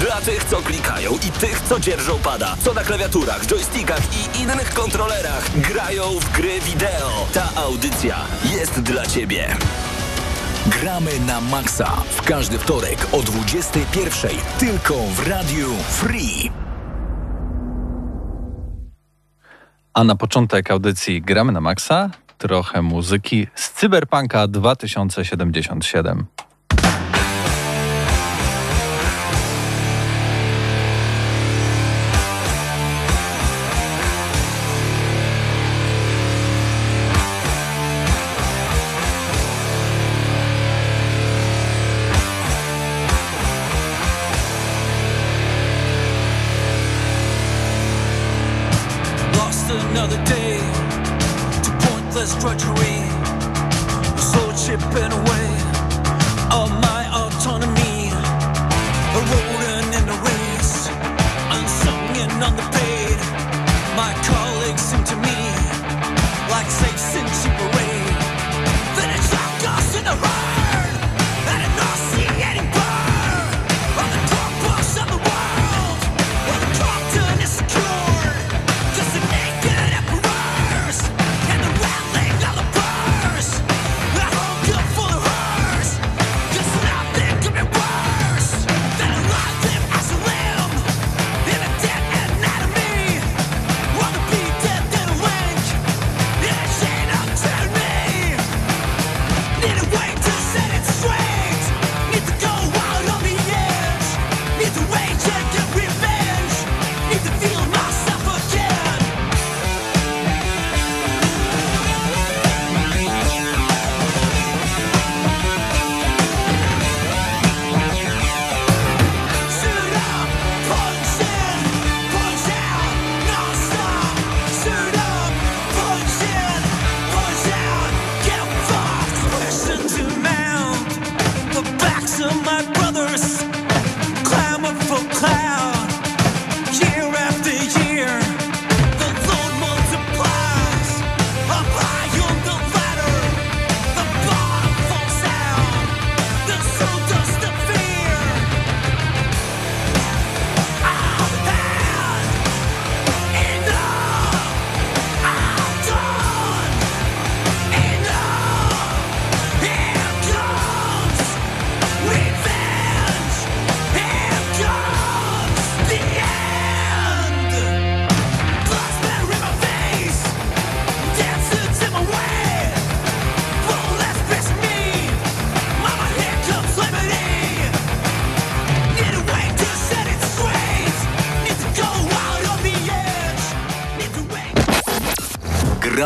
Dla tych, co klikają i tych, co dzierżą pada, co na klawiaturach, joystickach i innych kontrolerach grają w gry wideo. Ta audycja jest dla Ciebie. Gramy na maksa w każdy wtorek o 21.00 tylko w Radiu Free. A na początek audycji Gramy na maksa trochę muzyki z Cyberpunka 2077.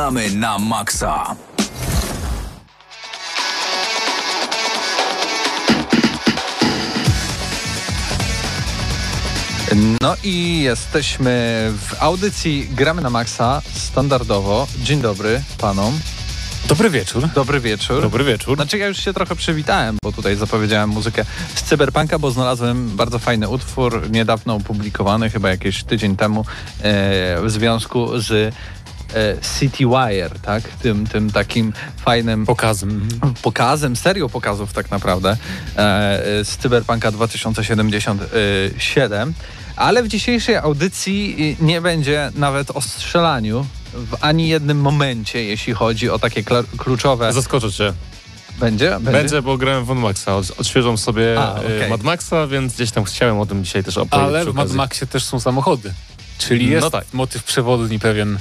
gramy na maksa. No i jesteśmy w audycji Gramy na Maxa standardowo. Dzień dobry panom. Dobry wieczór. Dobry wieczór. Dobry wieczór. Znaczy ja już się trochę przywitałem, bo tutaj zapowiedziałem muzykę z Cyberpunka, bo znalazłem bardzo fajny utwór, niedawno opublikowany, chyba jakieś tydzień temu, e, w związku z E, CityWire, tak? Tym, tym takim fajnym pokazem. Pokazem, serią pokazów tak naprawdę e, z Cyberpunka 2077. Ale w dzisiejszej audycji nie będzie nawet o strzelaniu w ani jednym momencie, jeśli chodzi o takie kluczowe... Zaskoczę cię. Będzie? Będzie? Będzie, bo grałem w Mad Maxa. Odświeżam sobie A, okay. Mad Maxa, więc gdzieś tam chciałem o tym dzisiaj też opowiedzieć. Ale w Mad Maxie też są samochody. Czyli no jest no tak. motyw przewodni pewien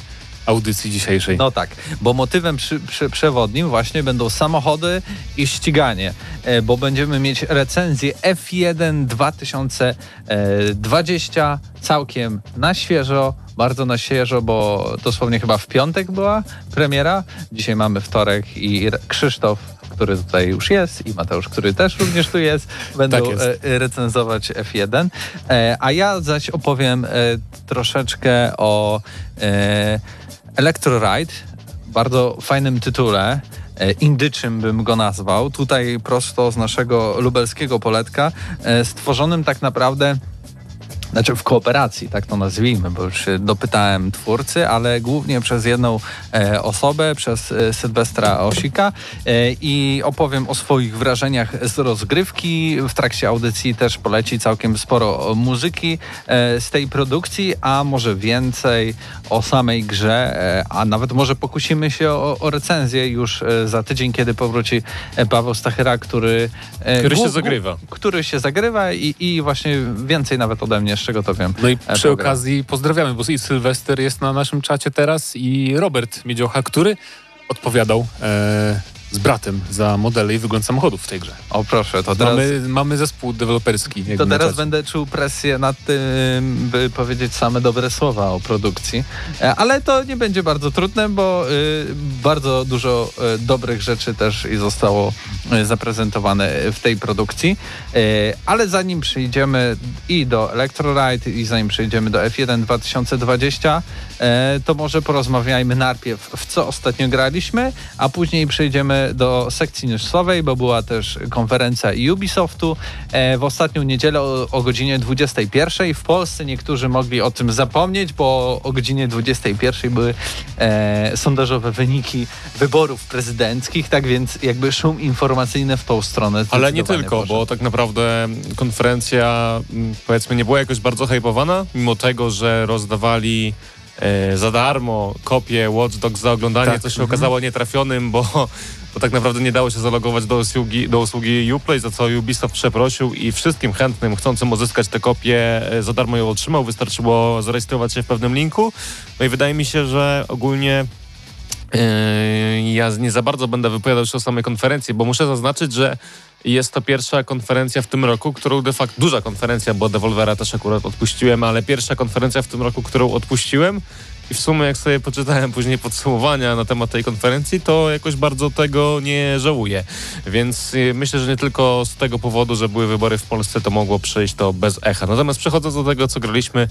audycji dzisiejszej. No tak, bo motywem przy, przy, przewodnim właśnie będą samochody i ściganie, e, bo będziemy mieć recenzję F1 2020 całkiem na świeżo, bardzo na świeżo, bo dosłownie chyba w piątek była premiera. Dzisiaj mamy wtorek i Krzysztof który tutaj już jest i Mateusz, który też również tu jest, będą tak jest. E, recenzować F1. E, a ja zaś opowiem troszeczkę o Electro Ride, bardzo fajnym tytule. E, indyczym bym go nazwał. Tutaj prosto z naszego lubelskiego poletka, e, stworzonym tak naprawdę znaczy w kooperacji, tak to nazwijmy, bo już dopytałem twórcy, ale głównie przez jedną e, osobę, przez e, Sylwestra Osika e, i opowiem o swoich wrażeniach z rozgrywki. W trakcie audycji też poleci całkiem sporo muzyki e, z tej produkcji, a może więcej o samej grze, e, a nawet może pokusimy się o, o recenzję już e, za tydzień, kiedy powróci Paweł Stachyra, który... który się zagrywa. Który się zagrywa i, i właśnie więcej nawet ode mnie z czego to wiem. No i e, przy okazji pozdrawiamy, bo i Sylwester jest na naszym czacie teraz i Robert Miedziocha, który odpowiadał e, z bratem za modele i wygląd samochodów w tej grze. O proszę, to teraz... Mamy, mamy zespół deweloperski. To teraz będę czuł presję nad tym, by powiedzieć same dobre słowa o produkcji. E, ale to nie będzie bardzo trudne, bo y, bardzo dużo y, dobrych rzeczy też i zostało y, zaprezentowane w tej produkcji. Ale zanim przejdziemy i do Electroride i zanim przejdziemy do F1 2020, to może porozmawiajmy najpierw w co ostatnio graliśmy, a później przejdziemy do sekcji newsowej, bo była też konferencja Ubisoftu e, w ostatnią niedzielę o, o godzinie 21. W Polsce niektórzy mogli o tym zapomnieć, bo o godzinie 21 były e, sondażowe wyniki wyborów prezydenckich, tak więc jakby szum informacyjny w tą stronę. Ale nie tylko, bo tak naprawdę konferencja powiedzmy nie była jakoś bardzo hypowana, mimo tego, że rozdawali e, za darmo kopię Watch Dogs za oglądanie, tak. co się mhm. okazało nietrafionym, bo bo tak naprawdę nie dało się zalogować do usługi, do usługi Uplay, za co Ubisoft przeprosił i wszystkim chętnym chcącym uzyskać tę kopię e, za darmo ją otrzymał. Wystarczyło zarejestrować się w pewnym linku. No i wydaje mi się, że ogólnie Yy, ja nie za bardzo będę wypowiadał się o samej konferencji, bo muszę zaznaczyć, że jest to pierwsza konferencja w tym roku, którą de facto, duża konferencja, bo Devolvera też akurat odpuściłem, ale pierwsza konferencja w tym roku, którą odpuściłem, i w sumie jak sobie poczytałem później podsumowania na temat tej konferencji, to jakoś bardzo tego nie żałuję. Więc y, myślę, że nie tylko z tego powodu, że były wybory w Polsce, to mogło przejść to bez echa. Natomiast przechodząc do tego, co graliśmy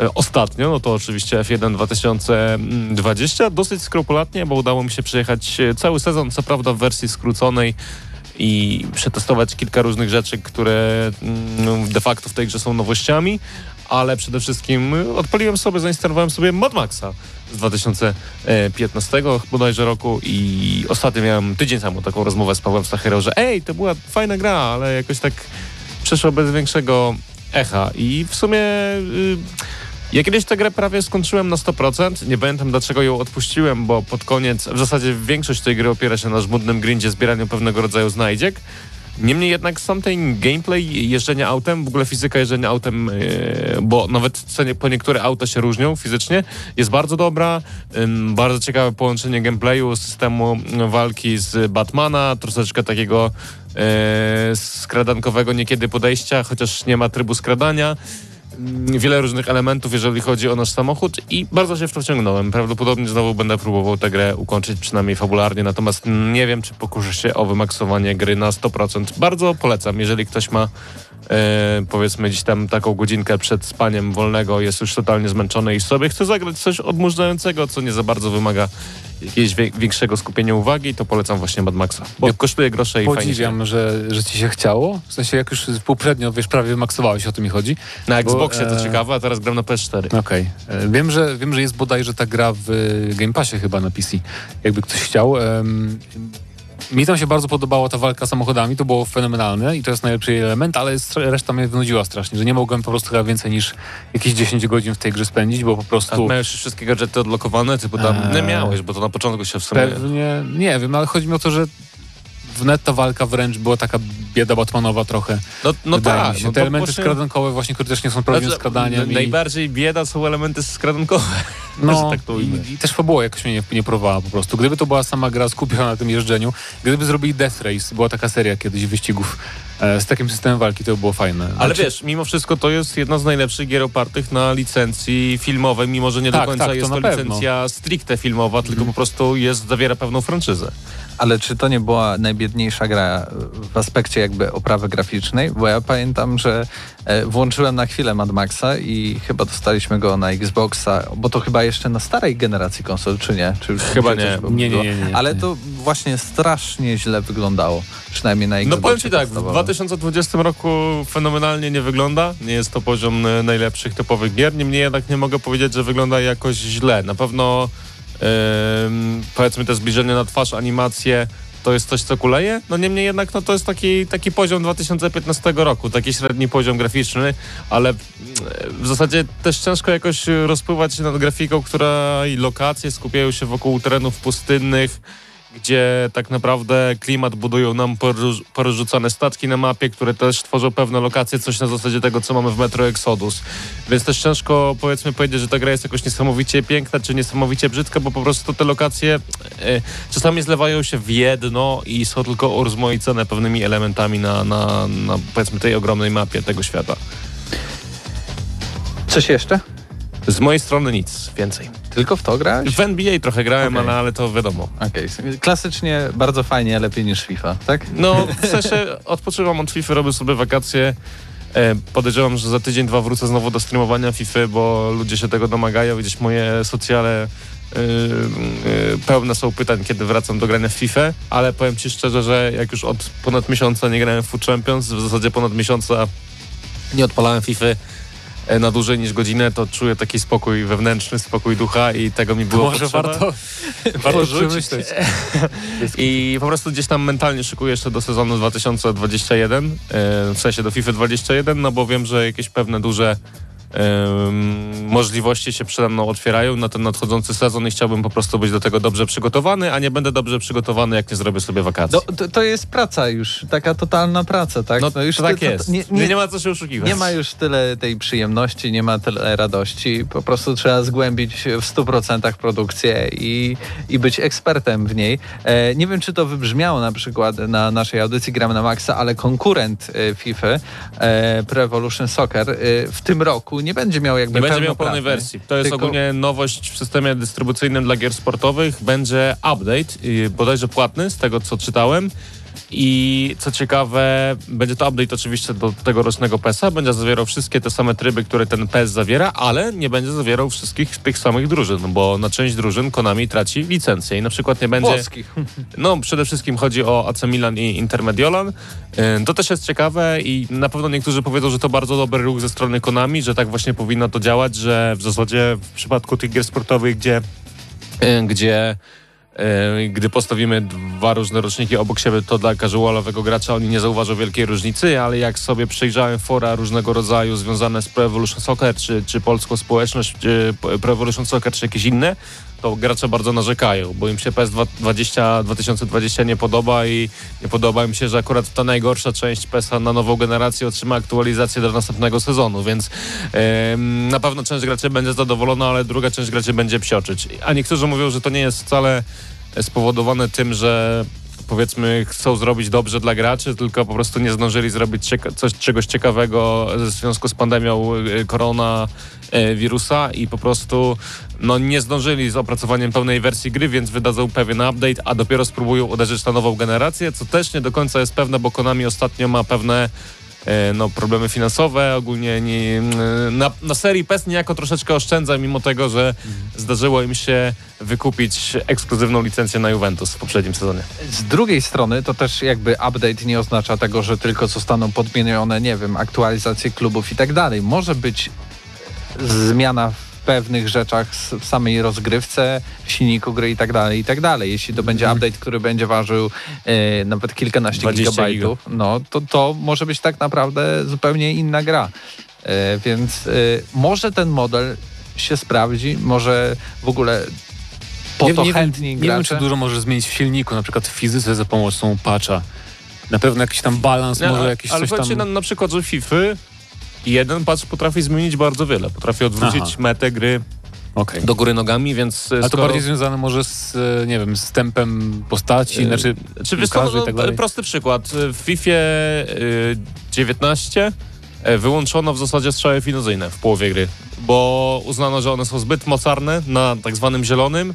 y, ostatnio, no to oczywiście F1 2020, dosyć skrupulatnie, bo udało mi się przejechać y, cały sezon, co prawda w wersji skróconej, i przetestować kilka różnych rzeczy, które mm, de facto w tej grze są nowościami, ale przede wszystkim odpaliłem sobie, zainstalowałem sobie Mod Maxa z 2015 bodajże roku i ostatnio miałem tydzień temu taką rozmowę z Pawłem Stachyrą, że ej, to była fajna gra, ale jakoś tak przeszło bez większego echa i w sumie... Yy, ja kiedyś tę grę prawie skończyłem na 100%. Nie pamiętam dlaczego ją odpuściłem, bo pod koniec, w zasadzie większość tej gry opiera się na żmudnym grindzie, zbieraniu pewnego rodzaju znajdziek. Niemniej jednak sam ten gameplay jeżdżenia autem, w ogóle fizyka jeżdżenia autem, e, bo nawet po niektóre auta się różnią fizycznie, jest bardzo dobra. Bardzo ciekawe połączenie gameplayu, systemu walki z Batmana, troszeczkę takiego e, skradankowego niekiedy podejścia, chociaż nie ma trybu skradania. Mm, wiele różnych elementów, jeżeli chodzi o nasz samochód i bardzo się w to wciągnąłem. Prawdopodobnie znowu będę próbował tę grę ukończyć, przynajmniej fabularnie, natomiast nie wiem, czy pokuszę się o wymaksowanie gry na 100%. Bardzo polecam, jeżeli ktoś ma e, powiedzmy gdzieś tam taką godzinkę przed spaniem wolnego, jest już totalnie zmęczony i sobie chce zagrać coś odmurzającego, co nie za bardzo wymaga jakiegoś większego skupienia uwagi, to polecam właśnie Mad Maxa, bo ja kosztuje grosze i fajnie Podziwiam, że, że ci się chciało. W sensie jak już poprzednio, wiesz, prawie wymaksowałeś, o to mi chodzi. Na Xboxie bo, to e... ciekawe, a teraz gram na PS4. Okej. Okay. E, wiem, że, wiem, że jest bodajże ta gra w Game Passie chyba na PC, jakby ktoś chciał. Mi tam się bardzo podobała ta walka samochodami, to było fenomenalne i to jest najlepszy element, ale reszta mnie wynudziła strasznie, że nie mogłem po prostu chyba więcej niż jakieś 10 godzin w tej grze spędzić, bo po prostu... A miałeś wszystkie gadżety odblokowane? Typu tam eee... nie miałeś, bo to na początku się w sumie... Pewnie, nie wiem, ale chodzi mi o to, że wnet ta walka wręcz była taka bieda Batmanowa trochę. No, no tak. No Te elementy właśnie... skradankowe właśnie, które też nie są prawdziwym znaczy, skradaniem. Najbardziej i... bieda są elementy skradankowe. No tak i, i, też fabuła jakoś mnie nie, nie próbowała po prostu. Gdyby to była sama gra skupiona na tym jeżdżeniu, gdyby zrobili Death Race, była taka seria kiedyś wyścigów e, z takim systemem walki to by było fajne. Ale Znaczy- wiesz, mimo wszystko to jest jedna z najlepszych gier opartych na licencji filmowej, mimo że nie do Tak, końca tak, to jest to, na pewno. licencja stricte filmowa, tylko po prostu jest, zawiera pewną franczyzę. Ale czy to nie była najbiedniejsza gra w aspekcie jakby oprawy graficznej? Bo ja pamiętam, że e, włączyłem na chwilę Mad Maxa i chyba dostaliśmy go na Xboxa, bo to chyba jeszcze na starej generacji konsol, czy nie? Czy Chyba nie. Nie, nie, nie, nie. Ale to właśnie strasznie źle wyglądało, przynajmniej na Xboxie No powiem ci tak, w podstawowym. 2020 roku fenomenalnie nie wygląda. Nie jest to poziom e, najlepszych topowych gier. Niemniej jednak nie mogę powiedzieć, że wygląda jakoś źle. Na pewno powiedzmy te zbliżenie na twarz, animacje to jest coś, co kuleje. No niemniej jednak no, to jest taki, taki poziom 2015 roku, taki średni poziom graficzny, ale mm, w zasadzie też ciężko jakoś rozpływać się nad grafiką, która i lokacje skupiają się wokół terenów pustynnych, gdzie tak naprawdę klimat budują nam porzu- porozrzucane statki na mapie, które też tworzą pewne lokacje, coś na zasadzie tego, co mamy w Metro Exodus. Więc też ciężko powiedzmy powiedzieć, że ta gra jest jakoś niesamowicie piękna, czy niesamowicie brzydka, bo po prostu te lokacje e, czasami zlewają się w jedno i są tylko urozmaicone pewnymi elementami na, na, na powiedzmy tej ogromnej mapie tego świata. Coś jeszcze? Z mojej strony nic więcej. Tylko w to grałeś? W NBA trochę grałem, Okej. ale, ale to wiadomo. Okej, klasycznie bardzo fajnie, lepiej niż FIFA, tak? No, w sensie odpoczywam od FIFA, robię sobie wakacje. E, podejrzewam, że za tydzień, dwa wrócę znowu do streamowania FIFA, bo ludzie się tego domagają. Gdzieś moje socjale e, e, pełne są pytań, kiedy wracam do grania w FIFA, ale powiem Ci szczerze, że jak już od ponad miesiąca nie grałem w Foot Champions, w zasadzie ponad miesiąca nie odpalałem FIFA na dłużej niż godzinę, to czuję taki spokój wewnętrzny, spokój ducha i tego mi było Może potrzeba. warto, warto przemyśleć. I po prostu gdzieś tam mentalnie szykuję jeszcze do sezonu 2021, e, w sensie do FIFA 21, no bo wiem, że jakieś pewne duże możliwości się przede mną otwierają na ten nadchodzący sezon i chciałbym po prostu być do tego dobrze przygotowany, a nie będę dobrze przygotowany, jak nie zrobię sobie wakacji. No, to, to jest praca już, taka totalna praca, tak? no, już to tak ty- to- jest. nie, Nie, nie, ma co się oszukiwać. Nie ma już tyle tej przyjemności, nie ma tyle radości. Po prostu trzeba zgłębić w 100% produkcję i, i być ekspertem w niej. E, nie wiem, czy to wybrzmiało na przykład na naszej audycji Gramy na Maxa, ale konkurent e, FIFA, e, Pro Evolution Soccer, e, w tym roku nie będzie miał jakby Nie będzie miał pełnej wersji. To jest tylko- ogólnie nowość w systemie dystrybucyjnym dla gier sportowych. Będzie update, bodajże płatny, z tego co czytałem. I co ciekawe, będzie to update oczywiście do tegorocznego PES-a. Będzie zawierał wszystkie te same tryby, które ten PES zawiera, ale nie będzie zawierał wszystkich tych samych drużyn, bo na część drużyn Konami traci licencję i na przykład nie będzie... Włoskich. No, przede wszystkim chodzi o AC Milan i Inter Mediolan. Ym, To też jest ciekawe i na pewno niektórzy powiedzą, że to bardzo dobry ruch ze strony Konami, że tak właśnie powinno to działać, że w zasadzie w przypadku tych gier sportowych, gdzie, y, gdzie y, gdy postawimy dwa różne roczniki obok siebie, to dla casualowego gracza oni nie zauważą wielkiej różnicy, ale jak sobie przejrzałem fora różnego rodzaju związane z Pro Evolution Soccer, czy, czy polską społeczność, czy Pro Evolution Soccer, czy jakieś inne, to gracze bardzo narzekają, bo im się PS 20, 2020 nie podoba i nie podoba im się, że akurat ta najgorsza część PES-a na nową generację otrzyma aktualizację do następnego sezonu, więc em, na pewno część graczy będzie zadowolona, ale druga część graczy będzie psioczyć. A niektórzy mówią, że to nie jest wcale spowodowane tym, że powiedzmy chcą zrobić dobrze dla graczy, tylko po prostu nie zdążyli zrobić cieka- coś, czegoś ciekawego ze związku z pandemią y, korona y, i po prostu no, nie zdążyli z opracowaniem pełnej wersji gry, więc wydadzą pewien update, a dopiero spróbują uderzyć na nową generację, co też nie do końca jest pewne, bo Konami ostatnio ma pewne no, problemy finansowe, ogólnie nie, na, na serii PES niejako troszeczkę oszczędza, mimo tego, że zdarzyło im się wykupić ekskluzywną licencję na Juventus w poprzednim sezonie. Z drugiej strony to też jakby update nie oznacza tego, że tylko zostaną podmienione, nie wiem, aktualizacje klubów i tak dalej. Może być zmiana w pewnych rzeczach w samej rozgrywce, w silniku gry i tak dalej, i tak dalej. Jeśli to będzie Mhm. update, który będzie ważył e, nawet kilkanaście 20 gigabajtów, no to to może być tak naprawdę zupełnie inna gra. E, więc e, może ten model się sprawdzi, może w ogóle po nie, to nie, chętni wiem, nie gracze. wiem, czy dużo możesz zmienić w silniku, na przykład w fizyce za pomocą patcha. Na pewno jakiś tam balans, może jakiś ale coś tam... ci na, na przykład, że FIFA jeden patch potrafi zmienić bardzo wiele. Potrafi odwrócić Aha. metę gry, Okej. do góry nogami, więc e, A to skoro... bardziej związane może z, e, nie wiem, z tempem postaci, E, znaczy Czy wiesz co, no, i tak dalej? prosty przykład. W FIFA y, 19 e, wyłączono w zasadzie strzały finuzyjne w połowie gry, bo uznano, że one są zbyt mocarne na tak zwanym zielonym,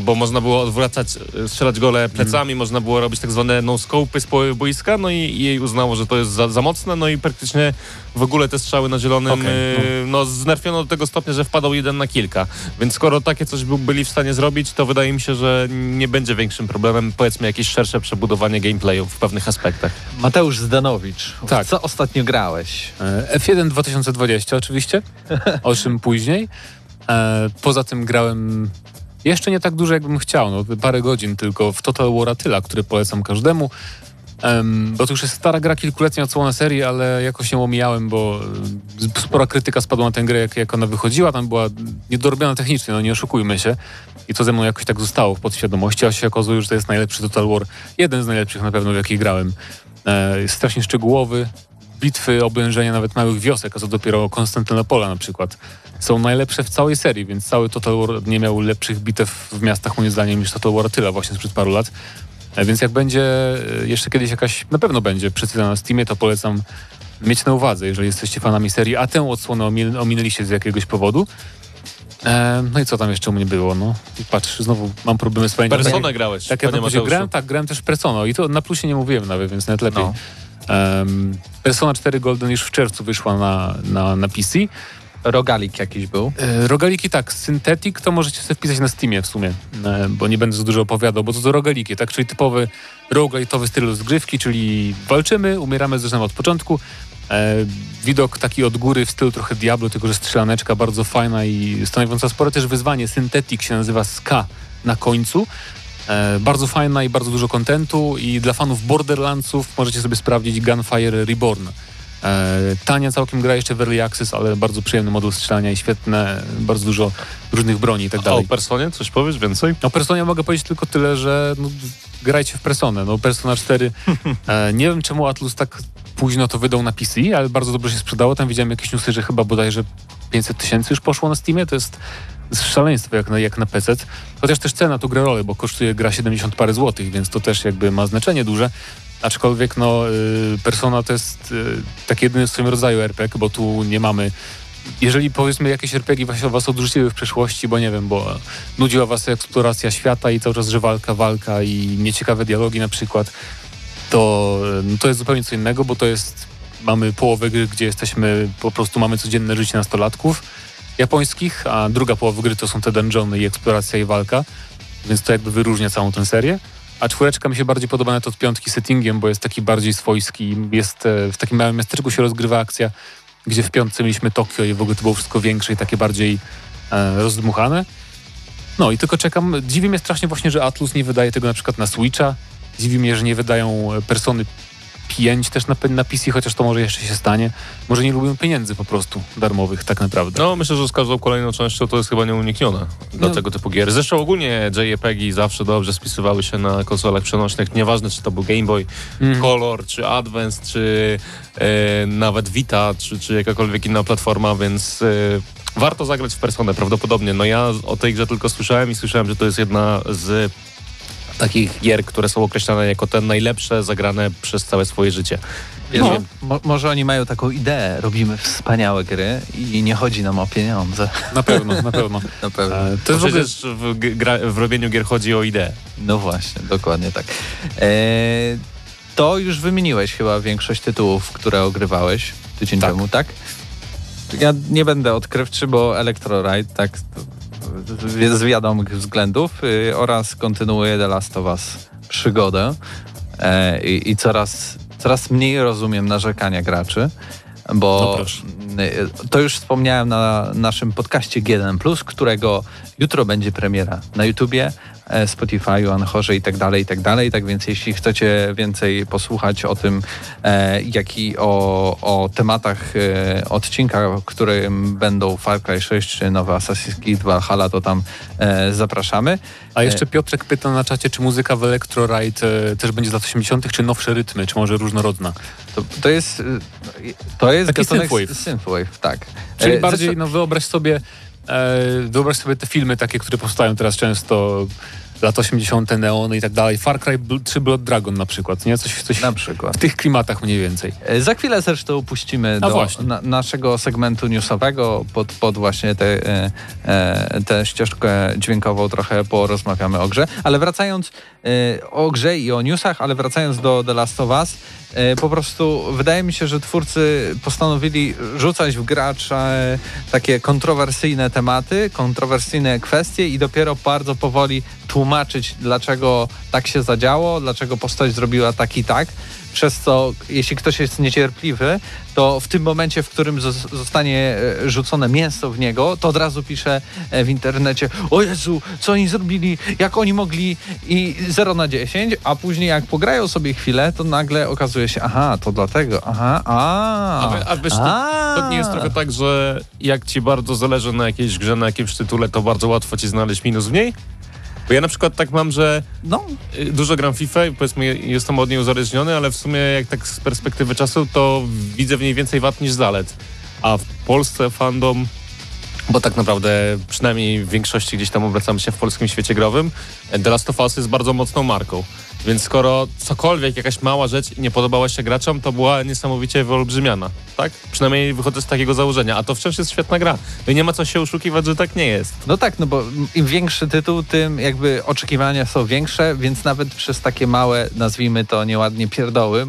bo można było odwracać, e, strzelać gole plecami, można było robić tak zwane no-scope'y z połowy boiska, no i, jej uznało, że to jest za, za mocne, no i praktycznie w ogóle te strzały na zielonym Okej, e, no, znerfiono do tego stopnia, że wpadał jeden na kilka. Więc skoro takie coś by, byli w stanie zrobić, to wydaje mi się, że nie będzie większym problemem, powiedzmy, jakieś szersze przebudowanie gameplayu w pewnych aspektach. Mateusz Zdanowicz, Tak. co ostatnio grałeś? E, F1 2020 oczywiście, o czym później. Poza tym grałem jeszcze nie tak dużo, jakbym chciał, no, parę godzin tylko w Total War Attila, który polecam każdemu. Em, bo to już jest stara gra, kilkuletnia odsłona serii, ale jakoś ją omijałem, bo spora krytyka spadła na tę grę, jak, jak ona wychodziła. Tam była niedorobiona technicznie, no nie oszukujmy się. I to ze mną jakoś tak zostało w podświadomości, a się okazuje, że to jest najlepszy Total War. Jeden z najlepszych na pewno, w jakich grałem. E, jest strasznie szczegółowy, bitwy, oblężenia nawet małych wiosek, a co dopiero Konstantynopola na przykład, są najlepsze w całej serii, więc cały Total War nie miał lepszych bitew w miastach moim zdaniem niż Total War właśnie sprzed paru lat. E, Więc jak będzie e, jeszcze kiedyś jakaś, na pewno będzie przeczytana na Steamie, to polecam mieć na uwadze, jeżeli jesteście fanami serii, a tę odsłonę omin- ominęliście z jakiegoś powodu. E, no i co tam jeszcze u mnie było? No i patrz, znowu mam problemy z pamięcią. Personę grałeś, Tak, ja Mateuszu. grałem, tak, grałem też w Persona i to na plusie nie mówiłem nawet, więc nawet lepiej. No. Em, Persona 4 Golden już w czerwcu wyszła na, na, na PC. Rogalik jakiś był. E, rogaliki tak, Synthetic to możecie sobie wpisać na Steamie w sumie, e, bo nie będę za dużo opowiadał, bo to to rogaliki, tak, czyli typowy rogalitowy styl rozgrywki, czyli walczymy, umieramy, zaczynamy od początku. E, widok taki od góry w stylu trochę Diablo, tylko że strzelaneczka bardzo fajna i stanowiąca spore też wyzwanie. Synthetic się nazywa Ska na końcu. E, bardzo fajna i bardzo dużo kontentu i dla fanów Borderlandsów możecie sobie sprawdzić Gunfire Reborn. E, tania całkiem gra jeszcze w Early Access, ale bardzo przyjemny moduł strzelania i świetne, bardzo dużo różnych broni i tak A o dalej. Personie coś powiesz więcej? O Personie mogę powiedzieć tylko tyle, że no, grajcie w Personę. No, Persona 4. E, nie wiem czemu Atlus tak późno to wydał na PC, ale bardzo dobrze się sprzedało. Tam widziałem jakieś newsy, że chyba bodajże 500 tysięcy już poszło na Steamie. To jest szaleństwo jak na, jak na PC. Chociaż też cena tu gra rolę, bo kosztuje gra 70 parę złotych, więc to też jakby ma znaczenie duże. Aczkolwiek no, y, Persona to jest y, taki jedyny w swoim rodzaju RPG, bo tu nie mamy jeżeli powiedzmy jakieś RPG was, was odrzuciły w przeszłości, bo nie wiem, bo nudziła was eksploracja świata i cały czas, że walka, walka i nieciekawe dialogi na przykład, to, no to jest zupełnie co innego, bo to jest, mamy połowę gry, gdzie jesteśmy, po prostu mamy codzienne życie nastolatków japońskich, a druga połowa gry to są te dungeony i eksploracja i walka, więc to jakby wyróżnia całą tę serię. A czwóreczka mi się bardziej podoba nawet od piątki settingiem, bo jest taki bardziej swojski, jest e, w takim małym miasteczku się rozgrywa akcja, gdzie w piątce mieliśmy Tokio i w ogóle to było wszystko większe i takie bardziej e, rozdmuchane. No i tylko czekam, dziwi mnie strasznie właśnie, że Atlus nie wydaje tego na przykład na Switcha, dziwi mnie, że nie wydają e, Persony 5 też na, na PC, chociaż to może jeszcze się stanie. Może nie lubią pieniędzy po prostu darmowych tak naprawdę. No, myślę, że z każdą kolejną częścią to jest chyba nieuniknione dla No. tego typu gier. Zresztą ogólnie JPEGi zawsze dobrze spisywały się na konsolach przenośnych, nieważne czy to był Game Boy Mm. Color, czy Advance, czy e, nawet Vita, czy, czy jakakolwiek inna platforma, więc e, warto zagrać w Personę prawdopodobnie. No ja o tej grze tylko słyszałem i słyszałem, że to jest jedna z takich gier, które są określane jako te najlepsze zagrane przez całe swoje życie. Wiesz, No. mo- może oni mają taką ideę, robimy wspaniałe gry i nie chodzi nam o pieniądze. Na pewno, na pewno. Na pewno. E, to To przecież w, w robieniu gier chodzi o ideę. No właśnie, dokładnie tak. E, to już wymieniłeś chyba większość tytułów, które ogrywałeś tydzień Tak. temu, tak? Ja nie będę odkrywczy, bo Electroride, tak, z wiadomych względów y, oraz kontynuuje The Last of Us przygodę e, i, i coraz, coraz mniej rozumiem narzekania graczy, No bo proszę. y, to już wspomniałem na naszym podcaście G1+, którego jutro będzie premiera na YouTubie, Spotify'u, Anchorze i tak dalej, i tak dalej. Tak więc jeśli chcecie więcej posłuchać o tym, e, jak i o, o tematach e, odcinka, którym będą Far Cry 6 czy nowe Assassin's Creed Valhalla, to tam e, zapraszamy. A jeszcze Piotrek pyta na czacie, czy muzyka w Electroride e, też będzie z lat 80., czy nowsze rytmy, czy może różnorodna. To, to jest, to jest Taki synthwave. synthwave, tak. Czyli E, bardziej, zresztą- no wyobraź sobie e, wyobraź sobie te filmy takie, które powstają teraz często, lat 80., Neony i tak dalej. Far Cry 3 Blood Dragon na przykład, nie? Coś, coś Na przykład. w tych klimatach mniej więcej. E, Za chwilę zresztą puścimy A do na, naszego segmentu newsowego pod, pod właśnie tę te, e, tę ścieżkę dźwiękową trochę porozmawiamy o grze. Ale wracając e, o grze i o newsach, ale wracając do The Last of Us, e, po prostu wydaje mi się, że twórcy postanowili rzucać w gracze takie kontrowersyjne tematy, kontrowersyjne kwestie i dopiero bardzo powoli tłumaczyć, dlaczego tak się zadziało, dlaczego postać zrobiła tak i tak. Przez co, jeśli ktoś jest niecierpliwy, to w tym momencie, w którym zos- zostanie e, rzucone mięso w niego, to od razu pisze e, w internecie o Jezu, co oni zrobili, jak oni mogli i 0 na 10, a później jak pograją sobie chwilę, to nagle okazuje się, aha, to dlatego, aha, a, A, a wiesz, to, to nie jest trochę tak, że jak ci bardzo zależy na jakiejś grze, na jakimś tytule, to bardzo łatwo ci znaleźć minus w niej? Bo ja na przykład tak mam, że No, y, dużo gram FIFA i powiedzmy jestem od niej uzależniony, ale w sumie jak tak z perspektywy czasu, to widzę w niej więcej wad niż zalet. A w Polsce fandom, bo tak naprawdę przynajmniej w większości gdzieś tam obracamy się w polskim świecie growym, The Last of Us jest bardzo mocną marką. Więc skoro cokolwiek, jakaś mała rzecz nie podobała się graczom, to była niesamowicie wyolbrzymiana, tak? Przynajmniej wychodzę z takiego założenia, a to wciąż jest świetna gra. I nie ma co się oszukiwać, że tak nie jest. No tak, no bo im większy tytuł, tym jakby oczekiwania są większe, więc nawet przez takie małe, nazwijmy to nieładnie pierdoły,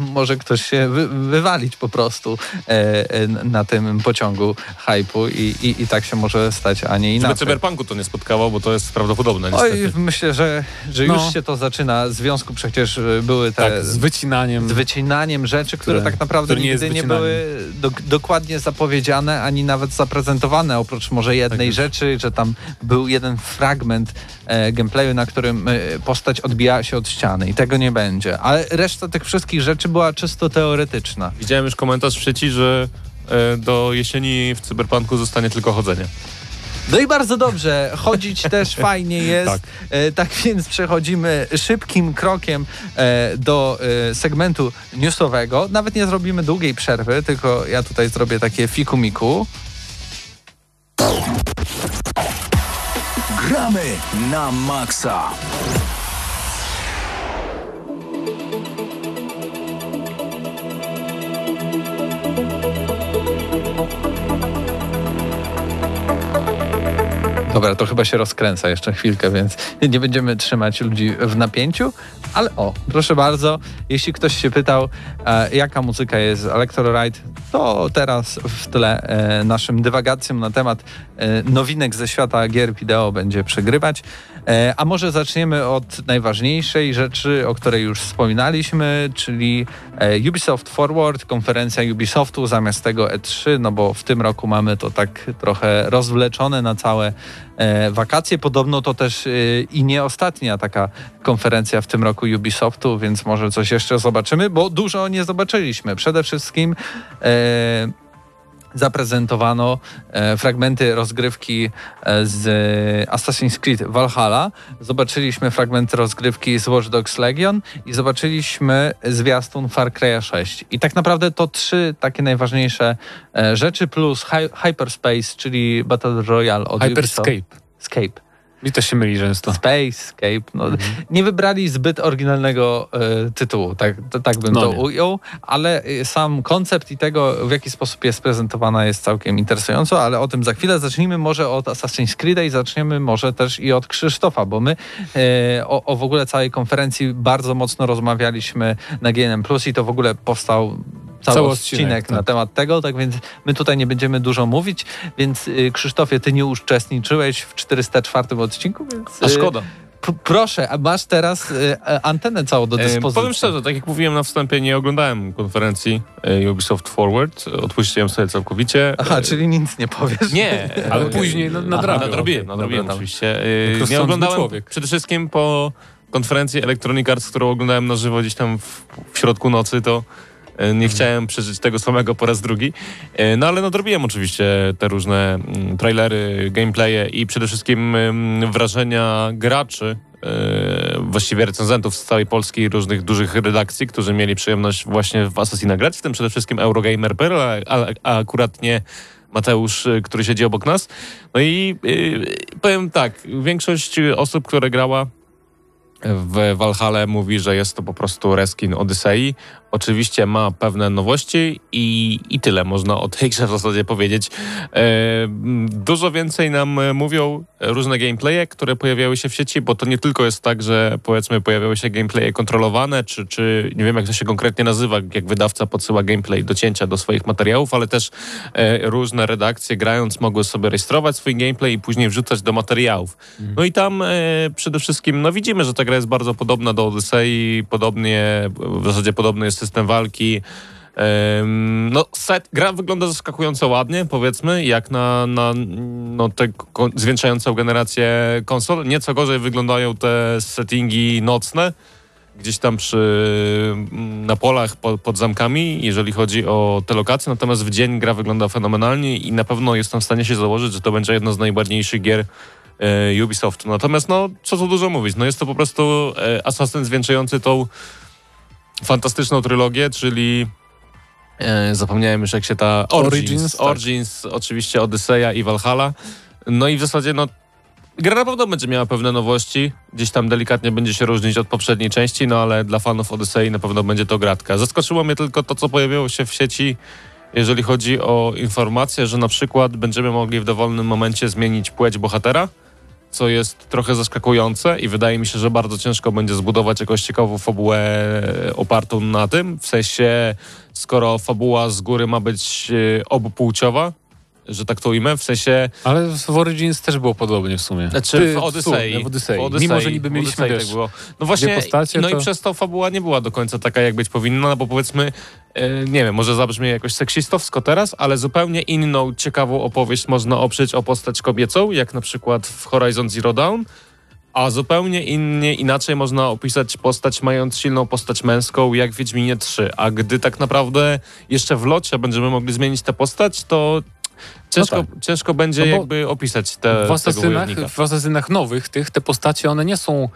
może ktoś się wy, wywalić po prostu e, e, na tym pociągu hypu i, i, i tak się może stać, a nie Żeby inaczej. cyberpunku to nie spotkało, bo to jest prawdopodobne Oj, niestety. myślę, że, że No. już się to zaczyna. W związku przecież e, były te Tak, z wycinaniem. z wycinaniem rzeczy, które, Które- tak naprawdę które nie nigdy nie były do, dokładnie zapowiedziane, ani nawet zaprezentowane, oprócz może jednej jest. rzeczy, że tam był jeden fragment e, gameplayu, na którym e, postać odbijała się od ściany i tego nie będzie. Ale reszta tych wszystkich rzeczy była czysto teoretyczna. Widziałem już komentarz w sieci, że e, do jesieni w cyberpunku zostanie tylko chodzenie. No i bardzo dobrze, chodzić też fajnie jest. Tak. E, tak więc przechodzimy szybkim krokiem e, do e, segmentu newsowego. Nawet nie zrobimy długiej przerwy, tylko ja tutaj zrobię takie fiku-miku. Gramy na maksa. Dobra, to chyba się rozkręca jeszcze chwilkę, więc nie będziemy trzymać ludzi w napięciu. Ale o, proszę bardzo, jeśli ktoś się pytał, e, jaka muzyka jest z Electroride, to teraz w tle e, naszym dywagacjom na temat nowinek ze świata gier wideo będzie przegrywać. E, a może zaczniemy od najważniejszej rzeczy, o której już wspominaliśmy, czyli e, Ubisoft Forward, konferencja Ubisoftu zamiast tego E3, no bo w tym roku mamy to tak trochę rozwleczone na całe e, wakacje. Podobno to też e, i nie ostatnia taka konferencja w tym roku Ubisoftu, więc może coś jeszcze zobaczymy, bo dużo nie zobaczyliśmy. Przede wszystkim e, zaprezentowano e, fragmenty rozgrywki e, z Assassin's Creed Valhalla, zobaczyliśmy fragmenty rozgrywki z Watch Dogs Legion i zobaczyliśmy zwiastun Far Cry 6. I tak naprawdę to trzy takie najważniejsze e, rzeczy plus hy Hyperspace, czyli Battle Royale od Ubisoft. Hyperscape. Escape. Mi też się myli często. Space, Escape. No, Mhm. Nie wybrali zbyt oryginalnego e, tytułu, tak, to, tak bym No to nie. ujął, ale e, sam koncept i tego, w jaki sposób jest prezentowana, jest całkiem interesująco, ale o tym za chwilę. Zacznijmy może od Assassin's Creed'a i zaczniemy może też i od Krzysztofa, bo my e, o, o w ogóle całej konferencji bardzo mocno rozmawialiśmy na GNM+, i to w ogóle powstał cały, Cały odcinek, odcinek, na tak. temat tego, tak więc my tutaj nie będziemy dużo mówić, więc y, Krzysztofie, ty nie uczestniczyłeś w 404 odcinku, więc... A y, szkoda. P- proszę, masz teraz y, e, antenę całą do E, dyspozycji. powiem szczerze, tak jak mówiłem na wstępie, nie oglądałem konferencji e, Ubisoft Forward. Odpuściłem sobie całkowicie. Aha, E, czyli nic nie powiesz. Nie, Ale e, później nad- Aha, nadrabiał. Nadrobiłem, nadrobiłem oczywiście. E, Nie oglądałem człowiek. przede wszystkim po konferencji Electronic Arts, którą oglądałem na żywo gdzieś tam w, w środku nocy, to e. nie chciałem przeżyć tego samego po raz drugi. E, No ale nadrobiłem oczywiście te różne mm, trailery, gameplaye i przede wszystkim mm, wrażenia graczy, e, właściwie recenzentów z całej Polski i różnych dużych redakcji, którzy mieli przyjemność właśnie w Assassina grać, w tym przede wszystkim Eurogamer.pl, a, a akurat nie Mateusz, który siedzi obok nas. No i powiem tak, większość osób, które grała w Valhalla mówi, że jest to po prostu reskin Odyssey. Oczywiście ma pewne nowości i, i tyle można o tej grze w zasadzie powiedzieć. E, dużo więcej nam mówią różne gameplaye, które pojawiały się w sieci, bo to nie tylko jest tak, że powiedzmy pojawiały się gameplaye kontrolowane, czy, czy nie wiem jak to się konkretnie nazywa, jak wydawca podsyła gameplay do cięcia do swoich materiałów, ale też e, różne redakcje grając mogły sobie rejestrować swój gameplay i później wrzucać do materiałów. Mhm. No i tam e, przede wszystkim, no widzimy, że ta gra jest bardzo podobna do Odyssey, podobnie, w zasadzie podobny jest system walki. No, set, gra wygląda zaskakująco ładnie, powiedzmy, jak na, na no, te zwiększającą generację konsol. Nieco gorzej wyglądają te settingi nocne, gdzieś tam przy, na polach pod, pod zamkami, jeżeli chodzi o te lokacje. Natomiast w dzień gra wygląda fenomenalnie i na pewno jestem w stanie się założyć, że to będzie jedna z najładniejszych gier e, Ubisoftu. Natomiast, no, co tu dużo mówić, no jest to po prostu e, Assassin zwieńczający tą fantastyczną trylogię, czyli e, zapomniałem już jak się ta Origins, Origins, tak. Origins oczywiście Odyseja i Valhalla. No i w zasadzie no gra na pewno będzie miała pewne nowości, gdzieś tam delikatnie będzie się różnić od poprzedniej części, no ale dla fanów Odysei na pewno będzie to gratka. Zaskoczyło mnie tylko to, co pojawiło się w sieci, jeżeli chodzi o informację, że na przykład będziemy mogli w dowolnym momencie zmienić płeć bohatera co jest trochę zaskakujące i wydaje mi się, że bardzo ciężko będzie zbudować jakąś ciekawą fabułę opartą na tym. W sensie, skoro fabuła z góry ma być e, obupłciowa, że tak to ujmę, w sensie... Ale w Origins też było podobnie w sumie. Znaczy Ty, w Odyssey. W Odyssey. Mimo, że niby mieliśmy, wiesz, tak było. No właśnie, postacie, no to... i przez to fabuła nie była do końca taka, jak być powinna, no bo powiedzmy, e, nie wiem, może zabrzmi jakoś seksistowsko teraz, ale zupełnie inną, ciekawą opowieść można oprzeć o postać kobiecą, jak na przykład w Horizon Zero Dawn, a zupełnie innie, inaczej można opisać postać mając silną postać męską, jak w Wiedźminie 3. A gdy tak naprawdę jeszcze w locie będziemy mogli zmienić tę postać, to Ciężko, no tak. ciężko będzie no jakby opisać te w asasynach, w asasynach nowych tych, te postacie, one nie są